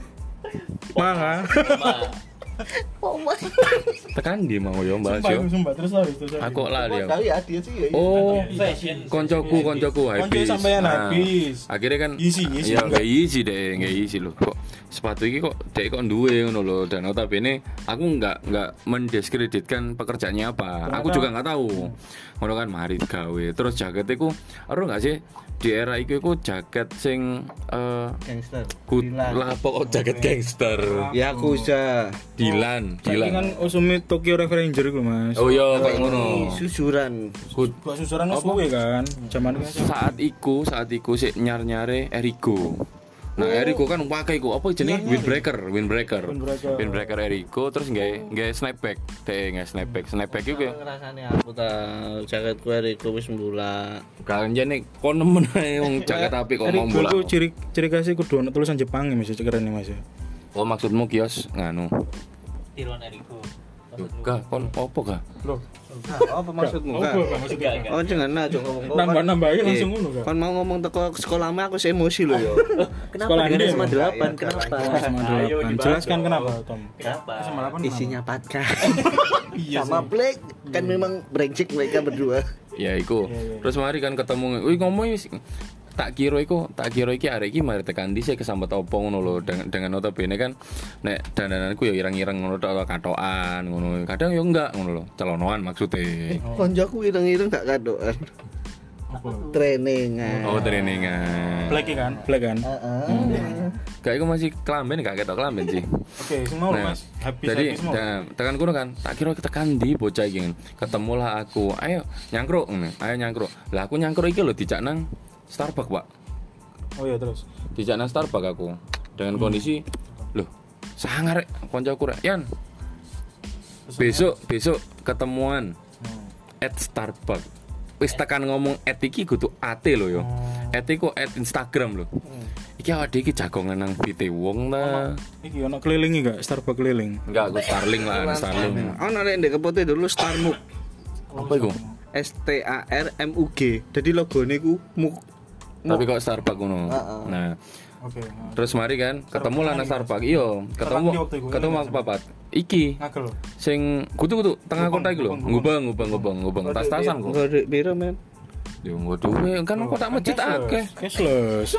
manga Puma. Tekan di mau yo mbak sumpah yo. aku sumpah terus Adidas sih ya. Oh, Fashion. koncoku koncoku Konco habis. sampean Nah, habis. Akhirnya kan Isi, isi. Ya nggak isi deh, nggak isi loh. Kok sepatu ini kok dek kok duwe ngono loh dan notabene aku nggak nggak mendiskreditkan pekerjaannya apa. Aku juga nggak tahu. Ngono kan mari gawe. Terus jaket iku ero nggak sih di era iku iku jaket sing eh Gangster. kut lah pokok jaket gangster. Yakuza. Dilan, Saiki Dilan. kan usumi Tokyo Revenger iku mas Oh iya kayak ngono. Susuran. Kut Buat susuran wis kan zaman saat iku saat iku sik nyar nyare Eriko nah Eriko kan pakai iku apa jenis windbreaker windbreaker. Windbreaker. windbreaker Eriko terus nggak nggak snapback. Teh nggak snapback. Snapback itu ya Ngerasane aku ta jaket kowe iku wis mbula. kalian jadi kok nemen ae wong jaket api kok mau Eriko bola iku ciri ciri khasnya kudu ono tulisan Jepang ya mas ya, keren mas ya. Oh maksudmu kios? Nganu. Tilon Eriko. Gak, kon opo gak? loh apa maksudmu apa kak? Kak, maksudnya Enggak, Oh jangan nah cok ngomong. Nambah-nambahin Kan- langsung Eh, ngono, Kak. Kan mau ngomong teko sekolahmu aku emosi loh yo. Kenapa dia, sama Mas? delapan? Ya, Kenapa? delapan dibahas jelaskan dong. kenapa Tom Kenapa? sama delapan Isinya patka. Iya Sama Black kan memang brengsek mereka berdua. Ya iku. Terus mari kan ketemu, wih ngomong wis tak kira iku, tak kira iki arek iki mari tekan dhisik kesambet opo ngono lho dengan dengan notabene kan nek dandananku ya ireng-ireng ngono tok katokan ngono. Kadang ya enggak ngono lho, celonoan maksudnya. Konjoku ireng-ireng gak kadoan. apa Trainingan. Oh, trainingan. black kan black kan Kayak iku masih kelamben gak ketok kelamben sih. oke semua Nah, mas habis jadi habis nah, tekan kuno kan tak kira kita kan di bocah iki ketemulah aku ayo nyangkruk ayo nyangkruk lah aku nyangkruk iki lho dijak nang Starbucks pak. Oh iya terus. Dijak nang Starbucks aku. Dengan kondisi loh sangar rek koncoku rek. Yan. Besok besok ketemuan at Starbucks. Wis tekan ngomong at iki kudu ate lho yo. At iku at Instagram lho. Iki awake iki jagongan nang vite wong ta. Iki ono kelilingi gak? Starbucks keliling? Enggak aku Starling lah Starling. Oh nek ndek kepote dulu Starmuk. apa iku? S T A R M U G. Jadi logone ku muk. Tapi kok Starbucks ngono? Nah. Oke terus mari kan ketemu lah nang Starbucks iya ketemu ketemu aku papat. iki ngagel lho sing kutu-kutu tengah kota iki lho. ngubang ngubang. Ngubang ngubang tas-tasan kok. Enggak duit piro men? yo nggo duwe kan kota masjid akeh? Cashless.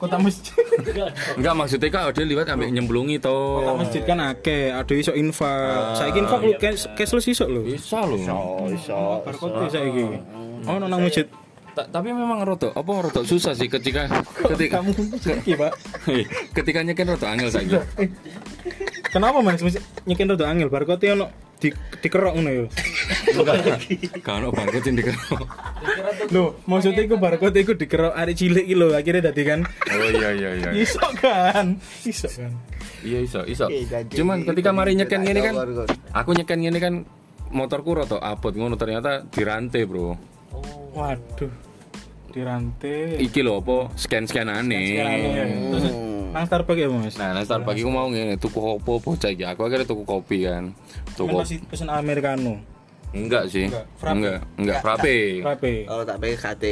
Kota masjid? Enggak maksudnya kak dia liwat ambek nyemplungi to. Kota masjid kan akeh? Ada iso infak. Saiki infak lu cash- cashless iso lho. Bisa lho. Oh iso. barcode saiki. Ono nang masjid tapi memang roto apa roto susah sih ketika ketika kamu iki pak? Ketika nyekin roto angel saiki. Kenapa mas? Mesti nyekin rada angel? Barcode ono di dikerok ngono ya kan ono barcode sing dikerok. Lho maksudnya iku barcode iku dikerok arek cilik iki lho akhirnya dadi kan? Oh iya iya iya iso kan? Iso kan? Iya iso iso cuman ketika mari nyeken gini kan aku nyeken gini kan motorku roto abot ngono ternyata dirantai bro. Waduh dirantai iki lho apa? Scan scan aneh terus nang Starbucks ya mas? Nah nah start pagi aku mau ngene tuku opo bocah iki? Aku akhirnya tuku kopi kan. Tuku masih pesen americano. Enggak sih. Enggak, frappe. enggak. Enggak frappe. Frappe. Oh tak pengen KT.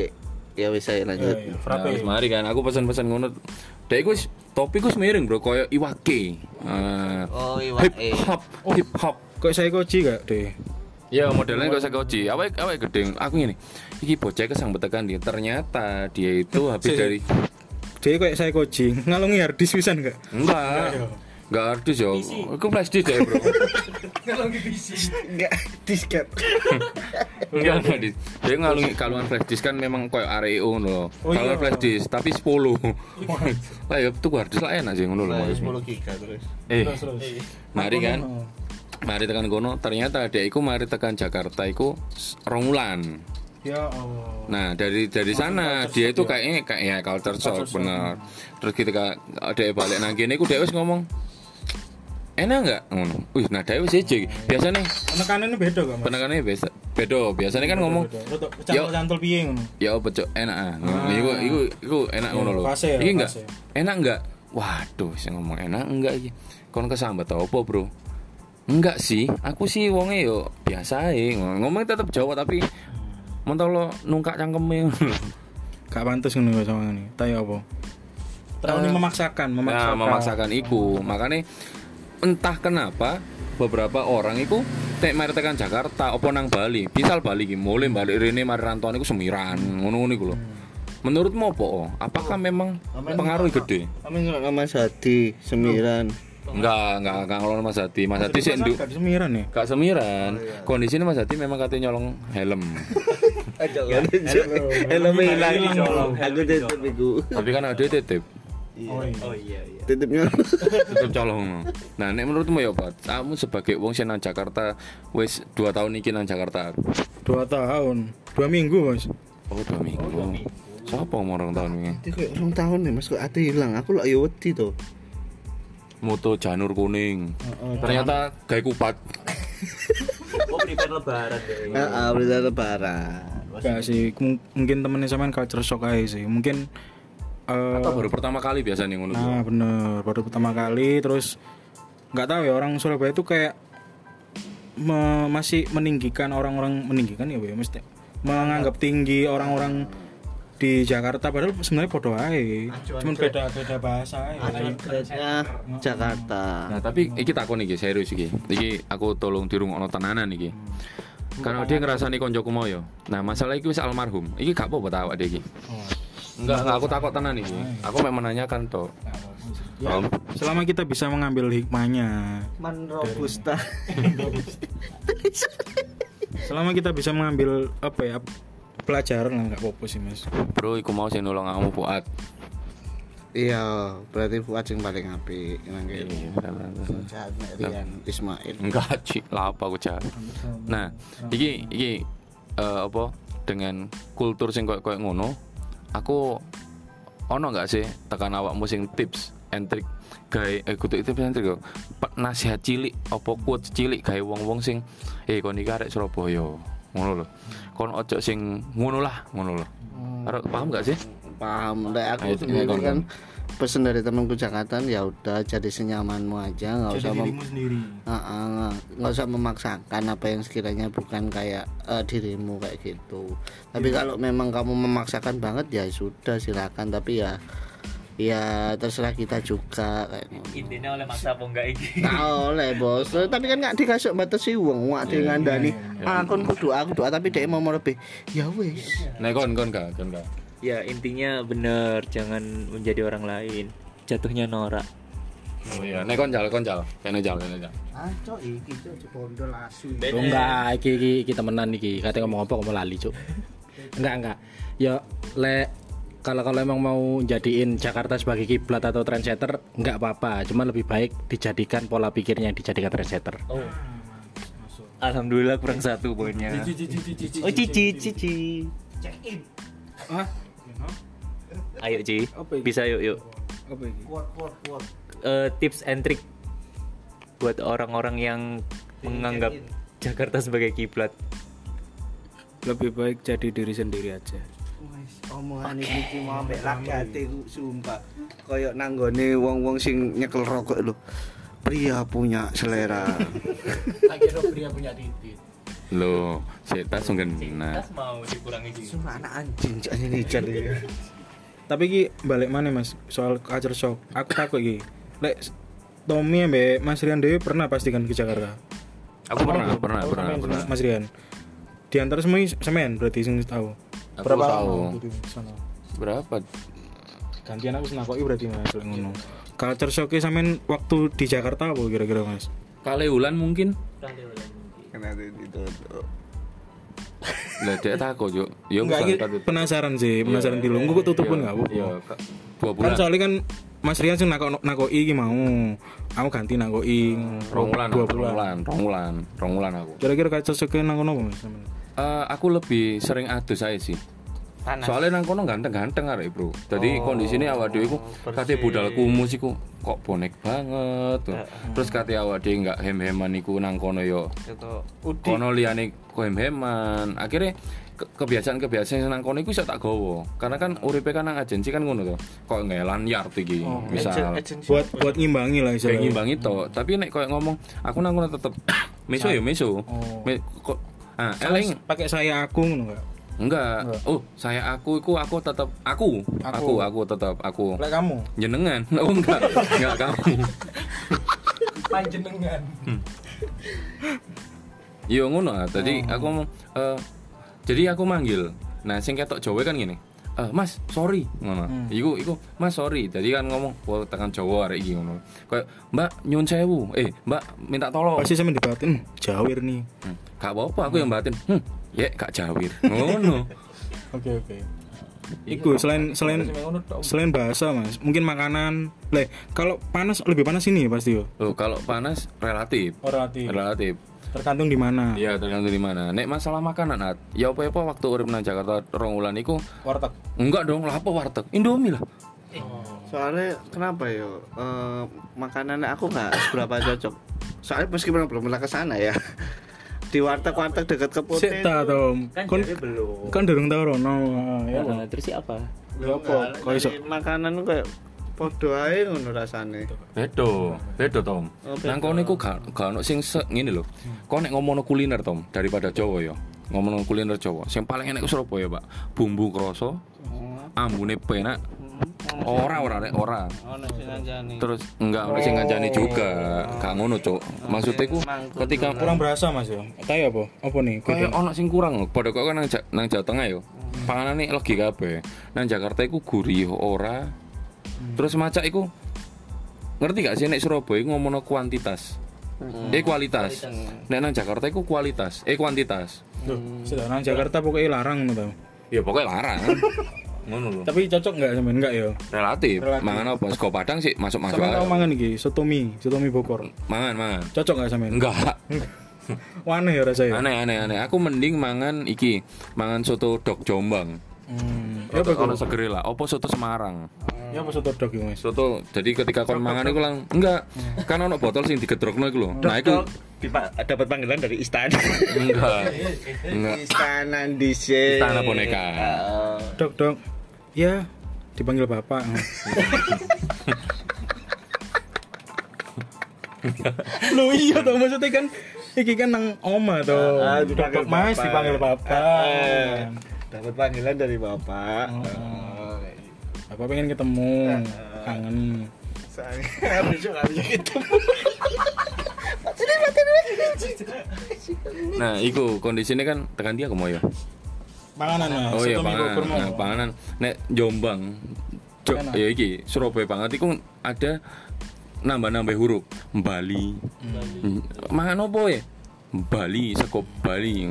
Ya wis saya Iya, lanjut. iya, Nah, frappe. Wis mari kan. Aku pesan-pesan ngono. Dek wis- topi wis miring bro. Koyo iwake. Ah, Oh hip iwak eh. hop, hip hop. kok saya koji gak deh Ya modelnya gak usah koji. Awake awake gede. Aku ngene. Iki bocah kesambet tekan dia. Ternyata dia itu habis Si. dari Jadi kayak saya coaching, ngalungi hard disk pisan enggak? enggak. Enggak artis yo. Aku flash disk ya, Bro. Enggak disket. Enggak enggak disk. Dia ngalungi kalungan flash disk kan memang koyo REO ngono. Oh, Kalau iya. flash disk tapi 10. Lah ya tuh hard disk lah enak sih ngono lho. 10 giga terus. Eh, Terus terus. mari kan. Mari tekan kono, ternyata dia iku mari tekan Jakarta iku s- rong wulan. Ya Allah. Nah dari dari sana dia itu kayaknya kayak ya culture shock bener. Terus ketika ada balik nang kene iku wis ngomong enak nggak ngono. Wih, nah dia wis ejek. Biasanya Penekanannya beda gak, Mas? penekanannya biasa beda. Biasanya kan ngomong Yo. cantol piye ngono. ya cok enak ah. Ngono. Iku iku iku enak ngono lho. ya, Iki enggak enak enggak? Waduh, sing ngomong enak enggak iki. Kon kesambat apa, Bro? Enggak sih, aku sih wonge yo biasa ae. Ngomong tetep Jawa tapi mentok lo nungkak cangkeme. Gak pantes ngono Mas, sama ini. Tayo apa? Terlalu memaksakan, Nah, memaksakan. memaksakan iku. Makanya entah kenapa beberapa orang iku tek mari tekan Jakarta opo nang Bali. Misal Bali iki mulai balik rene mari rantauan iku semiran, ngono-ngono iku lho. Menurutmu apa? Apakah memang pengaruh gede? Kami ngelok sama Sadi, Semiran. Enggak, enggak, enggak ngelon Mas Hati. Mas Hati sih nduk Gak semiran ya? gak semiran. Kondisinya Mas Hati memang katanya nyolong helm. Helm hilang. Aku tetep iku. Tapi kan ada titip. Oh iya iya. Titipnya Tetep colong. Nah, nek menurutmu ya, Pak? Kamu sebagai wong sing nang Jakarta wis 2 tahun iki nang Jakarta. Dua tahun, dua minggu Mas. Oh, 2 minggu. Siapa mau orang tahun ini? Itu kayak orang tahun nih mas kok ate hilang. Aku lak yo wedi to. Moto janur kuning. Ternyata gawe kupat. Oh prepare lebaran deh. Heeh, berita lebaran. Gak sih, mung- mungkin temennya sampean culture shock aja sih. Mungkin eh Atau baru pertama kali biasa nih ngono. Nah bener baru pertama kali terus nggak tahu ya orang Surabaya itu kayak me- masih meninggikan orang-orang meninggikan ya Bu, ya mesti menganggap tinggi orang-orang di Jakarta padahal sebenarnya bodoh aja cuman beda beda bahasa aja Ya, Jakarta. Nah, tapi iki takon iki serius iki. Iki aku tolong dirungokno tenanan iki. Karena dia ngerasani koncoku mau yo. Nah, masalah iki wis almarhum. Iki gak apa-apa ta awak iki. Enggak, enggak aku takut tenan iki. Aku memang menanyakan toh. Om. selama kita bisa mengambil hikmahnya Man robusta. selama kita bisa mengambil apa ya pelajaran lah nggak apa-apa sih mas Bro, iku mau sing nolong kamu Fuad. Iya, berarti Fuad sing paling apik nang kene. Jahat nek Rian Ismail. Enggak, Cik. Lah apa aku jahat. Nah, iki iki eh, apa dengan kultur sing koyo koyo ngono, aku ono nggak sih tekan awakmu sing tips and trick gawe eh kudu tips and trick nasihat cilik apa quotes cilik gawe wong-wong sing eh kon iki arek Surabaya ngono lho. Kon ojo sing ngono lah, ngono lho. Arek paham gak sih? Paham. Nek aku Ayo, sendiri kon, kan pesen dari temanku Jakarta ya udah jadi senyamanmu aja nggak usah mem- sendiri nggak usah memaksakan apa yang sekiranya bukan kayak eh, dirimu kayak gitu. Tapi kalau memang kamu memaksakan banget ya sudah silakan. Tapi ya ya terserah kita juga. Intinya oleh maksa apa enggak ini? Nggak oleh bos, tapi kan nggak dikasih batasi uang, nggak dengan Dani. Aku kudu aku doa tapi dia mau mau lebih. Ya wes. Nek kon kon gak, kon gak. Ya intinya bener jangan menjadi orang lain. Jatuhnya norak. Oh iya, nek kon jal, kon jal. Kene jal, kene jal. Aco iki cok cepondo lasu. Oh, enggak, iki iki kita temenan iki. Kate ngomong apa ngomong lali, Cuk. Enggak, enggak. Ya le kalau kalau emang mau jadiin Jakarta sebagai kiblat atau trendsetter enggak apa-apa, cuma lebih baik dijadikan pola pikirnya yang dijadikan trendsetter. Oh. Alhamdulillah kurang satu poinnya. Oh cici cici. ah Ayo Ci. Bisa yuk yuk. apa ini Eh, tips and trick buat orang-orang yang menganggap Jakarta sebagai kiblat. lebih baik jadi diri sendiri aja Omongan iki mau ambek laki atiku sumpah. Kayak nanggone wong-wong sing nyekel rokok lho. Pria punya selera. Tak kira pria punya titik. Loh, saya sunggen nah. Tas mau dikurangi Ci. Sumpah anak anjing cak ini jar ya. tapi ki balik mana mas soal culture shock aku takut ki lek Tommy ambek Mas Rian Dewi pernah pastikan ke Jakarta Aku pernah, pernah, pernah, sampean, pernah. Mas Rian. Di antara semua sampean berarti sing tahu. Aku tahu. Berapa? Gantian aku senakoki berarti Mas lek ngono. Culture shock sampean waktu di Jakarta apa kira-kira Mas? Kali ulan mungkin. Kena itu itu. Lah dia takut yuk. Takut. penasaran sih, penasaran di lu. Engko tutupun enggak apa-apa. Iya, Kak. dua Kan soalnya kan Mas Rian sing nakok nakoki iki mau. Aku ganti Rong bulan, dua rong bulan. bulan, rong bulan, rong bulan aku. Kira-kira culture shock nang apa Mas? Eh, aku lebih sering adus saya sih. Soalnya nang kono ganteng-ganteng arek, Bro. Jadi kondisine awak dhewe iku kate budal kumus iku kok bonek banget tuh. Terus kate awak dhewe enggak hem-heman iku nang kono yo. Kono liyane kok hem-heman. Akhirnya ke- kebiasaan-kebiasaan nang kono iku iso tak gowo. Karena kan uripe kan nang agensi kan ngono tuh. Kok ngelan yard iki. Misal Buat buat ngimbangi lah istilahnya. ngimbang itu, tapi nek koyo ngomong aku nang kono tetep meso ya meso. Oh. Me, kok ah eling Pakai saya aku ngono enggak? enggak. Oh, saya aku iku aku tetep aku. Aku aku tetep aku. Lek kamu. Jenengan. Oh enggak. enggak kamu. Panjenengan. Yo ngono ah. Tadi aku ngomong eh jadi aku manggil. Nah, sing ketok Jawa kan gini. Eh, Mas, sorry ngono. Iku iku Mas sorry. Tadi kan ngomong wah tekan Jawa arek iki ngono. Kayak Mbak nyun sewu. Eh, Mbak minta tolong. Pasti sampean dibatin, "Hmm, jawir nih. Hmm, Gak apa-apa aku yang batin. Hmm, ya gak jawir. Ngono. Oke oke. Iku selain selain selain bahasa mas, mungkin makanan. Le, kalau panas lebih panas ini pasti yo. Loh, kalau panas relatif. Relatif. Relatif. Tergantung di mana. Iya, tergantung di mana. Nek masalah makanan, At, ya apa-apa waktu urip nang Jakarta rong wulan iku Warteg. enggak dong, lah apa warteg? Indomie lah. Soalnya kenapa yo? Eh, makanannya aku nggak seberapa cocok. Soalnya meskipun belum pernah ke sana ya. Di warteg-warteg dekat ke Sik ta Tom. Kan belum. kan durung tau rono. Ya terus siapa? Ya apa? Kok iso? makanan kayak podo ae ngono rasane. Bedo, bedo Tom. Oh. Nang kono iku gak gak ono sing se, ngene lho. Kok nek ngomongno kuliner Tom daripada Jawa ya. Ngomongno kuliner Jawa, sing paling enak Surabaya, Pak. Bumbu kroso, ambune penak. Ora ora rek ora. Ono sing ngancani. Terus enggak ono sing ngancani juga. Gak ngono, Cuk. Maksudnya ku ketika Kurang berasa mas yo. Kayak apa? Apa nih? kayak ono sing kurang. Padha kok kan nang nang Jawa Tengah yo. Panganane legi kabeh. Nang Jakarta iku gurih ora. Terus macak iku ngerti gak sih nek Surabaya iku ngomongno kuantitas. Eh kualitas. Nek nang Jakarta iku kualitas, eh kuantitas. Duh, sudah nang Jakarta pokoknya larang ngono tau. Ya pokoknya larang. Ngono lho. Tapi cocok nggak sampean enggak yo? Relatif. Relatif. Mangan apa? Sego Padang sih masuk-masuk Sampean tau mangan iki, soto mie, soto mie Bogor. Mangan, mangan. Cocok nggak sampean? Enggak. Waneh ya rasanya. Aneh aneh aneh. Aku mending mangan iki, mangan soto dok Jombang. Hmm. Ya Ya apa ono segere lah. Apa soto Semarang? Ya apa soto dog iki, Mas? Soto. Jadi ketika kon mangan iku lang enggak. Kan ono botol sing digedrokno iku lho. Nah iku dapat panggilan dari istana. enggak. Enggak. istana di sini. Istana boneka. Dok, dok. Ya, dipanggil Bapak. Lo iya toh maksudnya kan iki kan nang oma toh. Ah, Dok, dipanggil Mas Bapak. dipanggil Bapak. Eh, Dapat panggilan dari bapak. Oh, Bapak pengen ketemu, kangen. Saya besok nggak bisa ketemu. Nah, iku kondisinya kan tekan dia ya. Panganan Mas. Oh iya panganan. Nah, panganan nek Jombang. Enak. ya iki Surabaya banget iku ada nambah-nambah huruf Bali. Hmm, Mangan opo ya? Bali, sego Bali.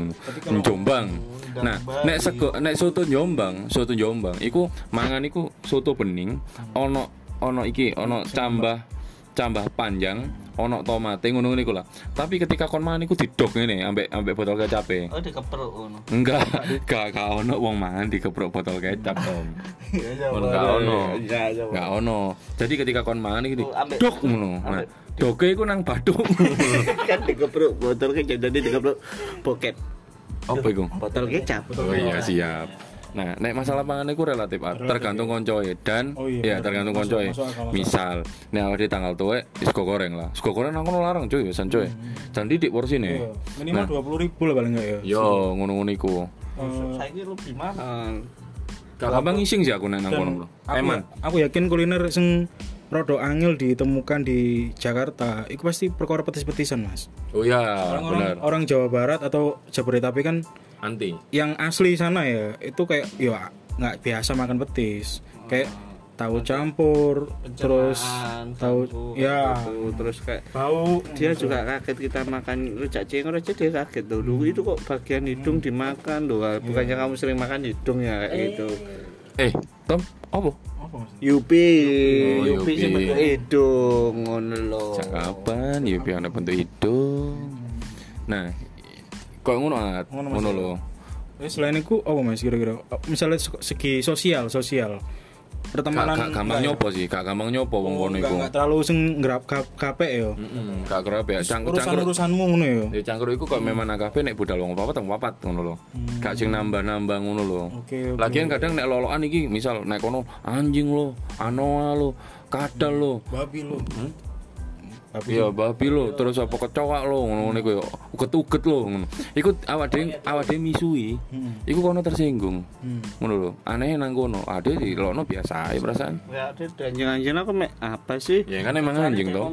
Jombang. Nah, nek sego nek soto Jombang, soto Jombang iku mangan iku soto bening ono ono iki ono cambah cambah panjang ono tomate ngono niku lah. Tapi ketika kon mangan iku didok ngene ambek ambek botol kecape. Oh dikepruk ngono. Enggak, gak gak ono wong mangan dikeprok botol kecap, Om. Iya, Ngono gak ono. Iya, iya. Gak ono. Jadi ketika kon mangan iki Oh, ambek- dok ngono. Nah, doke iku nang bathuk. kan dikepruk botol kecap jadi dikepruk boket. Apa iku? Botol kecap. Oh iya, siap. Nah, nek masalah pangan iku relatif, Ar. tergantung koncoe dan Oh ya iya, bener. tergantung koncoe. Misal, nek awake di tanggal tuwek sego goreng lah. Sego goreng nang kono larang cuy, san cuy. Dan didik porsine. Iya, Minimal dua puluh ribu lah paling enggak ya. Yo, ngono-ngono iku. Eh, Saya lebih mahal. Gak gampang ngising sih aku nang kono, aku, Eman. aku yakin kuliner sing rodo angel ditemukan di Jakarta. Itu pasti perkara petis-petisan mas. Oh ya, orang, benar. orang Jawa Barat atau Jabodetabek kan Anti. yang asli sana ya itu kayak ya nggak biasa makan petis. Kayak tahu campur terus tahu ya. Tuh, terus kayak bau. dia juga kaget kita makan rujak cingur aja dia kaget tuh dulu itu kok bagian hidung dimakan loh. Bukannya kamu sering makan hidung ya kayak gitu. Eh, Tom, apa? Yupi Oh, Yupi Yupi. sing bentuk hidung ngono lho Cakapan, biar ada bentuk hidung. Nah, kok ngono at, ngono lho. Eh, selain itu apa mas kira-kira misalnya se- segi sosial sosial pertemanan gak gampang nyopo sih, gak gampang nyopo wong kono nggak iku. nggak terlalu sing ngerap kapek ya Heeh, gak kerap ya. Cangkur urusan urusanmu ngono ya Ya cangkur iku kok memang nang kafe nek budal wong papat wong papat ngono lho. Gak sing nambah-nambah ngono lho. Oke, oke. Lagian kadang nek lolokan iki misal nek kono anjing lo, anoa lo, kadal lo, babi lo Iya, babi lo, terus apa kecoak lo, ngono iku yo. Uget-uget lo ngono. Iku awak dhewe awak dhewe misui. Iku kono tersinggung. Ngono lho. Aneh nang kono. Ade di lono biasa ae perasaan. ya ada anjing-anjing aku mek apa sih Ya kan emang anjing toh.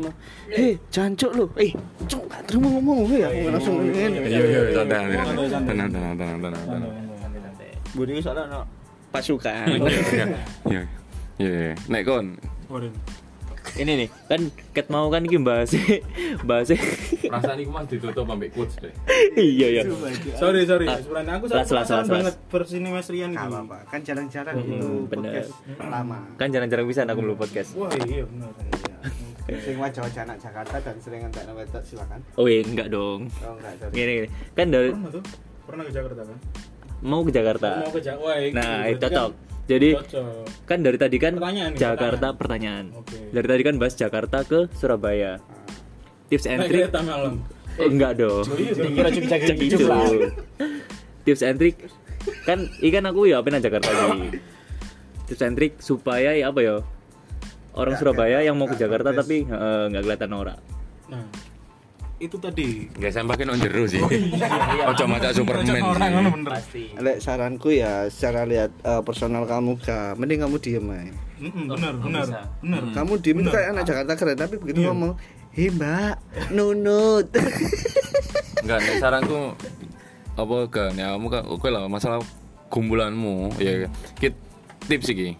hei jancuk lo eh cuk gak terima ngomong gue aku langsung ngene Iya iya santai santai. Tenang tenang tenang tenang tenang. budi soalnya no pasukan Iya. Iya. Iya. Nek kon Ini nih, kan ket mau kan iki bahas bahas perasaan iku mah ditutup ambek quotes deh. iya ya. sorry sorry sebenarnya aku las, las. banget versi ini Mas Rian Gak ini. apa-apa kan jarang-jarang Hmm, itu bener. podcast lama Kan jarang-jarang bisa aku dulu podcast. wah iya benar sing wajah-wajah anak Jakarta dan sering ngantek nang wedok silakan Oh iya, enggak dong. oh enggak sorry Gini, gini. Kan dari pernah tuh pernah ke Jakarta kan mau ke Jakarta. mau ke Jakarta itu Nah, berarti itu kan cocok. Jadi cocok kan dari tadi kan Pertanyaan nih, Jakarta pertanyaan. Oke. Dari tadi kan bahas Jakarta ke Surabaya. Tips and naik trick kereta malam Oh, enggak dong. Dikira cuma jaga Cek itu. Tips and trick kan ikan aku ya apa Jakarta lagi. Tips and trick supaya ya apa ya? Orang Surabaya yang mau ke Jakarta tapi eh, nggak kelihatan ora. nah itu tadi Gak sampai kan on jero sih. Ojo maca Superman. orang sih. ngono bener Pasti. Lek saranku ya secara lihat eh, personal kamu gak mending kamu diem aja Mm-mm, bener bener bener kamu diem itu kayak anak Jakarta keren tapi begitu ngomong hei mbak nunut Enggak, nek saranku apa ke nek kamu kan oke lah masalah gumbulanmu ya kit tips iki.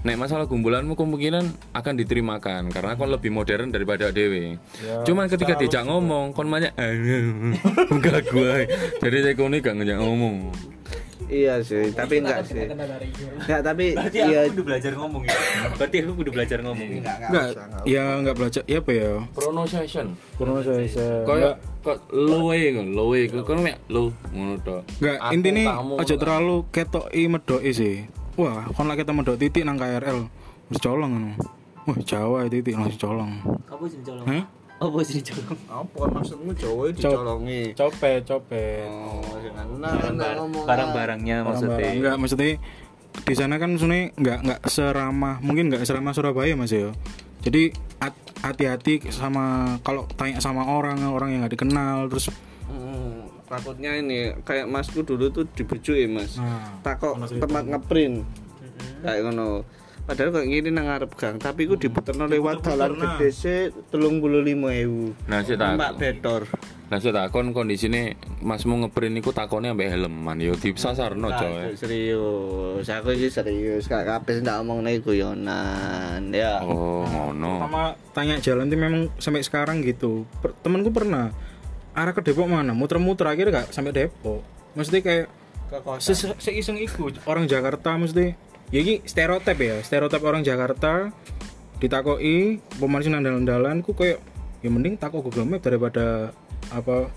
Nek masalah gumbulanmu kemungkinan akan diterimakan karena kon lebih modern daripada dewe. Cuman ketika diajak ngomong kon banyak enggak gua. Jadi saya kone gak ngajak ngomong. iya sih tapi enggak sih enggak tapi Berarti iya aku udah belajar ngomong ya. Berarti aku udah belajar ngomong ya. enggak enggak enggak usah, enggak ya enggak belajar ya apa ya Pronunciation. pronunciation Kayak kok lowe kok lowe kok kon mek lo ngono tok. Enggak, kamu, aja terlalu ketoki medoki sih. Wah, kon lagi kita medok titik nang KRL. Wis colong ngono. Wah, Jawa titik langsung colong. Apa sih colong? Hah? Apa sih colong? apa maksudmu Jawa dicolongi Copet, copet. oh jangan nah ngomong Barang-barangnya maksudnya. Enggak, maksudnya di sana kan sebenarnya enggak enggak seramah, mungkin enggak seramah Surabaya Mas ya. Jadi hat- hati-hati sama kalau tanya sama orang, orang yang nggak dikenal terus takutnya ini kayak masku dulu tuh dibujui mas. Nah, takok tempat ngeprint. Kayak ngono. Padahal kayak gini nang ngarep gang tapi ku diputerno lewat dalan gede sih telung puluh lima ewu. Nah, saya tak. mbak betor Nah, saya takon kondisine masmu ngeprint iku takone ambek helman yo disasarno coy. serius aku sih serius. Kak kabeh ndak omong nih guyonan ya. Oh, ngono. sama tanya jalan tuh memang sampai sekarang gitu. Per- temanku pernah arah ke Depok mana? Muter-muter akhirnya gak sampai Depok. Maksudnya kayak se seiseng iku orang Jakarta mesti ya ini stereotip ya stereotip orang Jakarta ditakoki pemanis nang dalan-dalan ku kayak ya mending takok Google Map daripada apa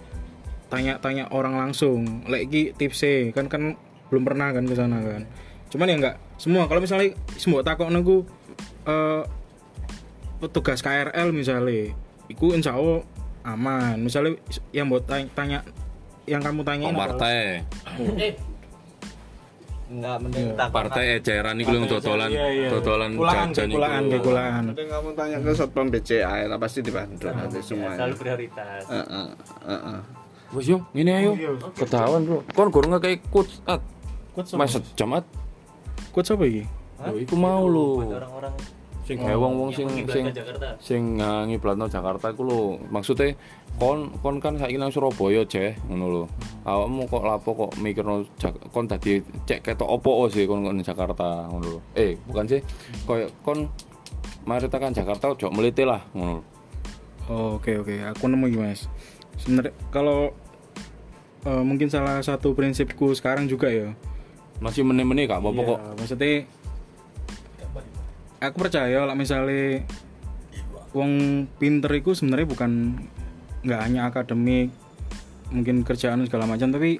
tanya-tanya orang langsung. Lagi tipsnya kan kan belum pernah kan ke sana kan. Cuman ya enggak semua kalau misalnya semua takok nunggu eh petugas KRL misalnya iku insya Allah aman misalnya yang buat tanya, tanya yang kamu tanya Oh, partai. enggak mending takok Partai eceran yang dodolan dodolan kulaan jajan iku. kulaan kulaan mending kamu tanya ke satpam BCA lah pasti dibantu nanti semuanya Selalu prioritas. Heeh, heeh. Wes yo, ngene ayo. Ketahuan, Bro. Kon gurung ngekei quotes at. Mas jam at. kuat siapa ini Yo, iku mau lho. Orang-orang sing gawe wong-wong sing sing Jakarta. sing uh, ngiblatno Jakarta iku lho. Maksudnya kon kon kan saiki nang Surabaya jeh ngono lho. Awakmu kok lapo kok mikirno Jak- kon dadi cek ketok opo sih kon kon Jakarta ngono lho. Eh, bukan sih. Koyo kon mari tekan Jakarta ojo meliti lah ngono. lho. Oh, Oke oke, aku nemu iki mas. Sebenarnya kalau eh, mungkin salah satu prinsipku sekarang juga ya. Masih meneh-meneh gak apa-apa Iya, kok. Maksudnya aku percaya lah misalnya wong pinter itu sebenarnya bukan nggak hanya akademik mungkin kerjaan segala macam tapi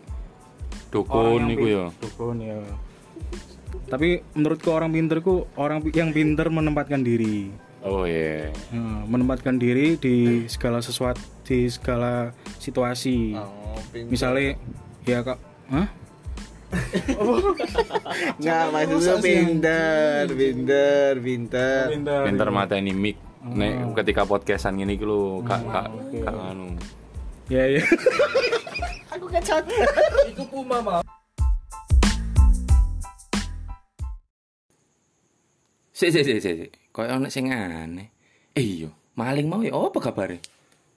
Dukun niku pin- ya. dukun ya tapi menurutku orang pinter ku orang yang pinter menempatkan diri Oh iya. Nah, menempatkan diri di segala sesuatu di segala situasi Oh, pinter. misalnya ya kak Hah? Nggak, maksudnya pinter, pinter, pinter. Pinter mata ini mic. Nek ketika podcastan gini lho, kak kak kak anu. ya ya Sik sik sik sik. Kayak ono sing aneh. Eh iya, maling mau ya apa kabare?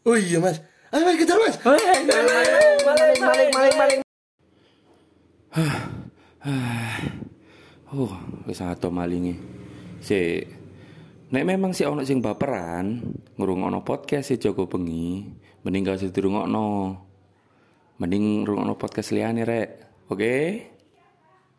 Oh iya mas, ayo mas kejar mas. Maling, maling, maling, maling. Oh, wis ato malinge. Sik. Nek memang si ono sing baperan, ngrungokno podcast si Joko Bengi, mending gak usah dirungokno. Mending ngrungokno podcast liyane rek. Oke?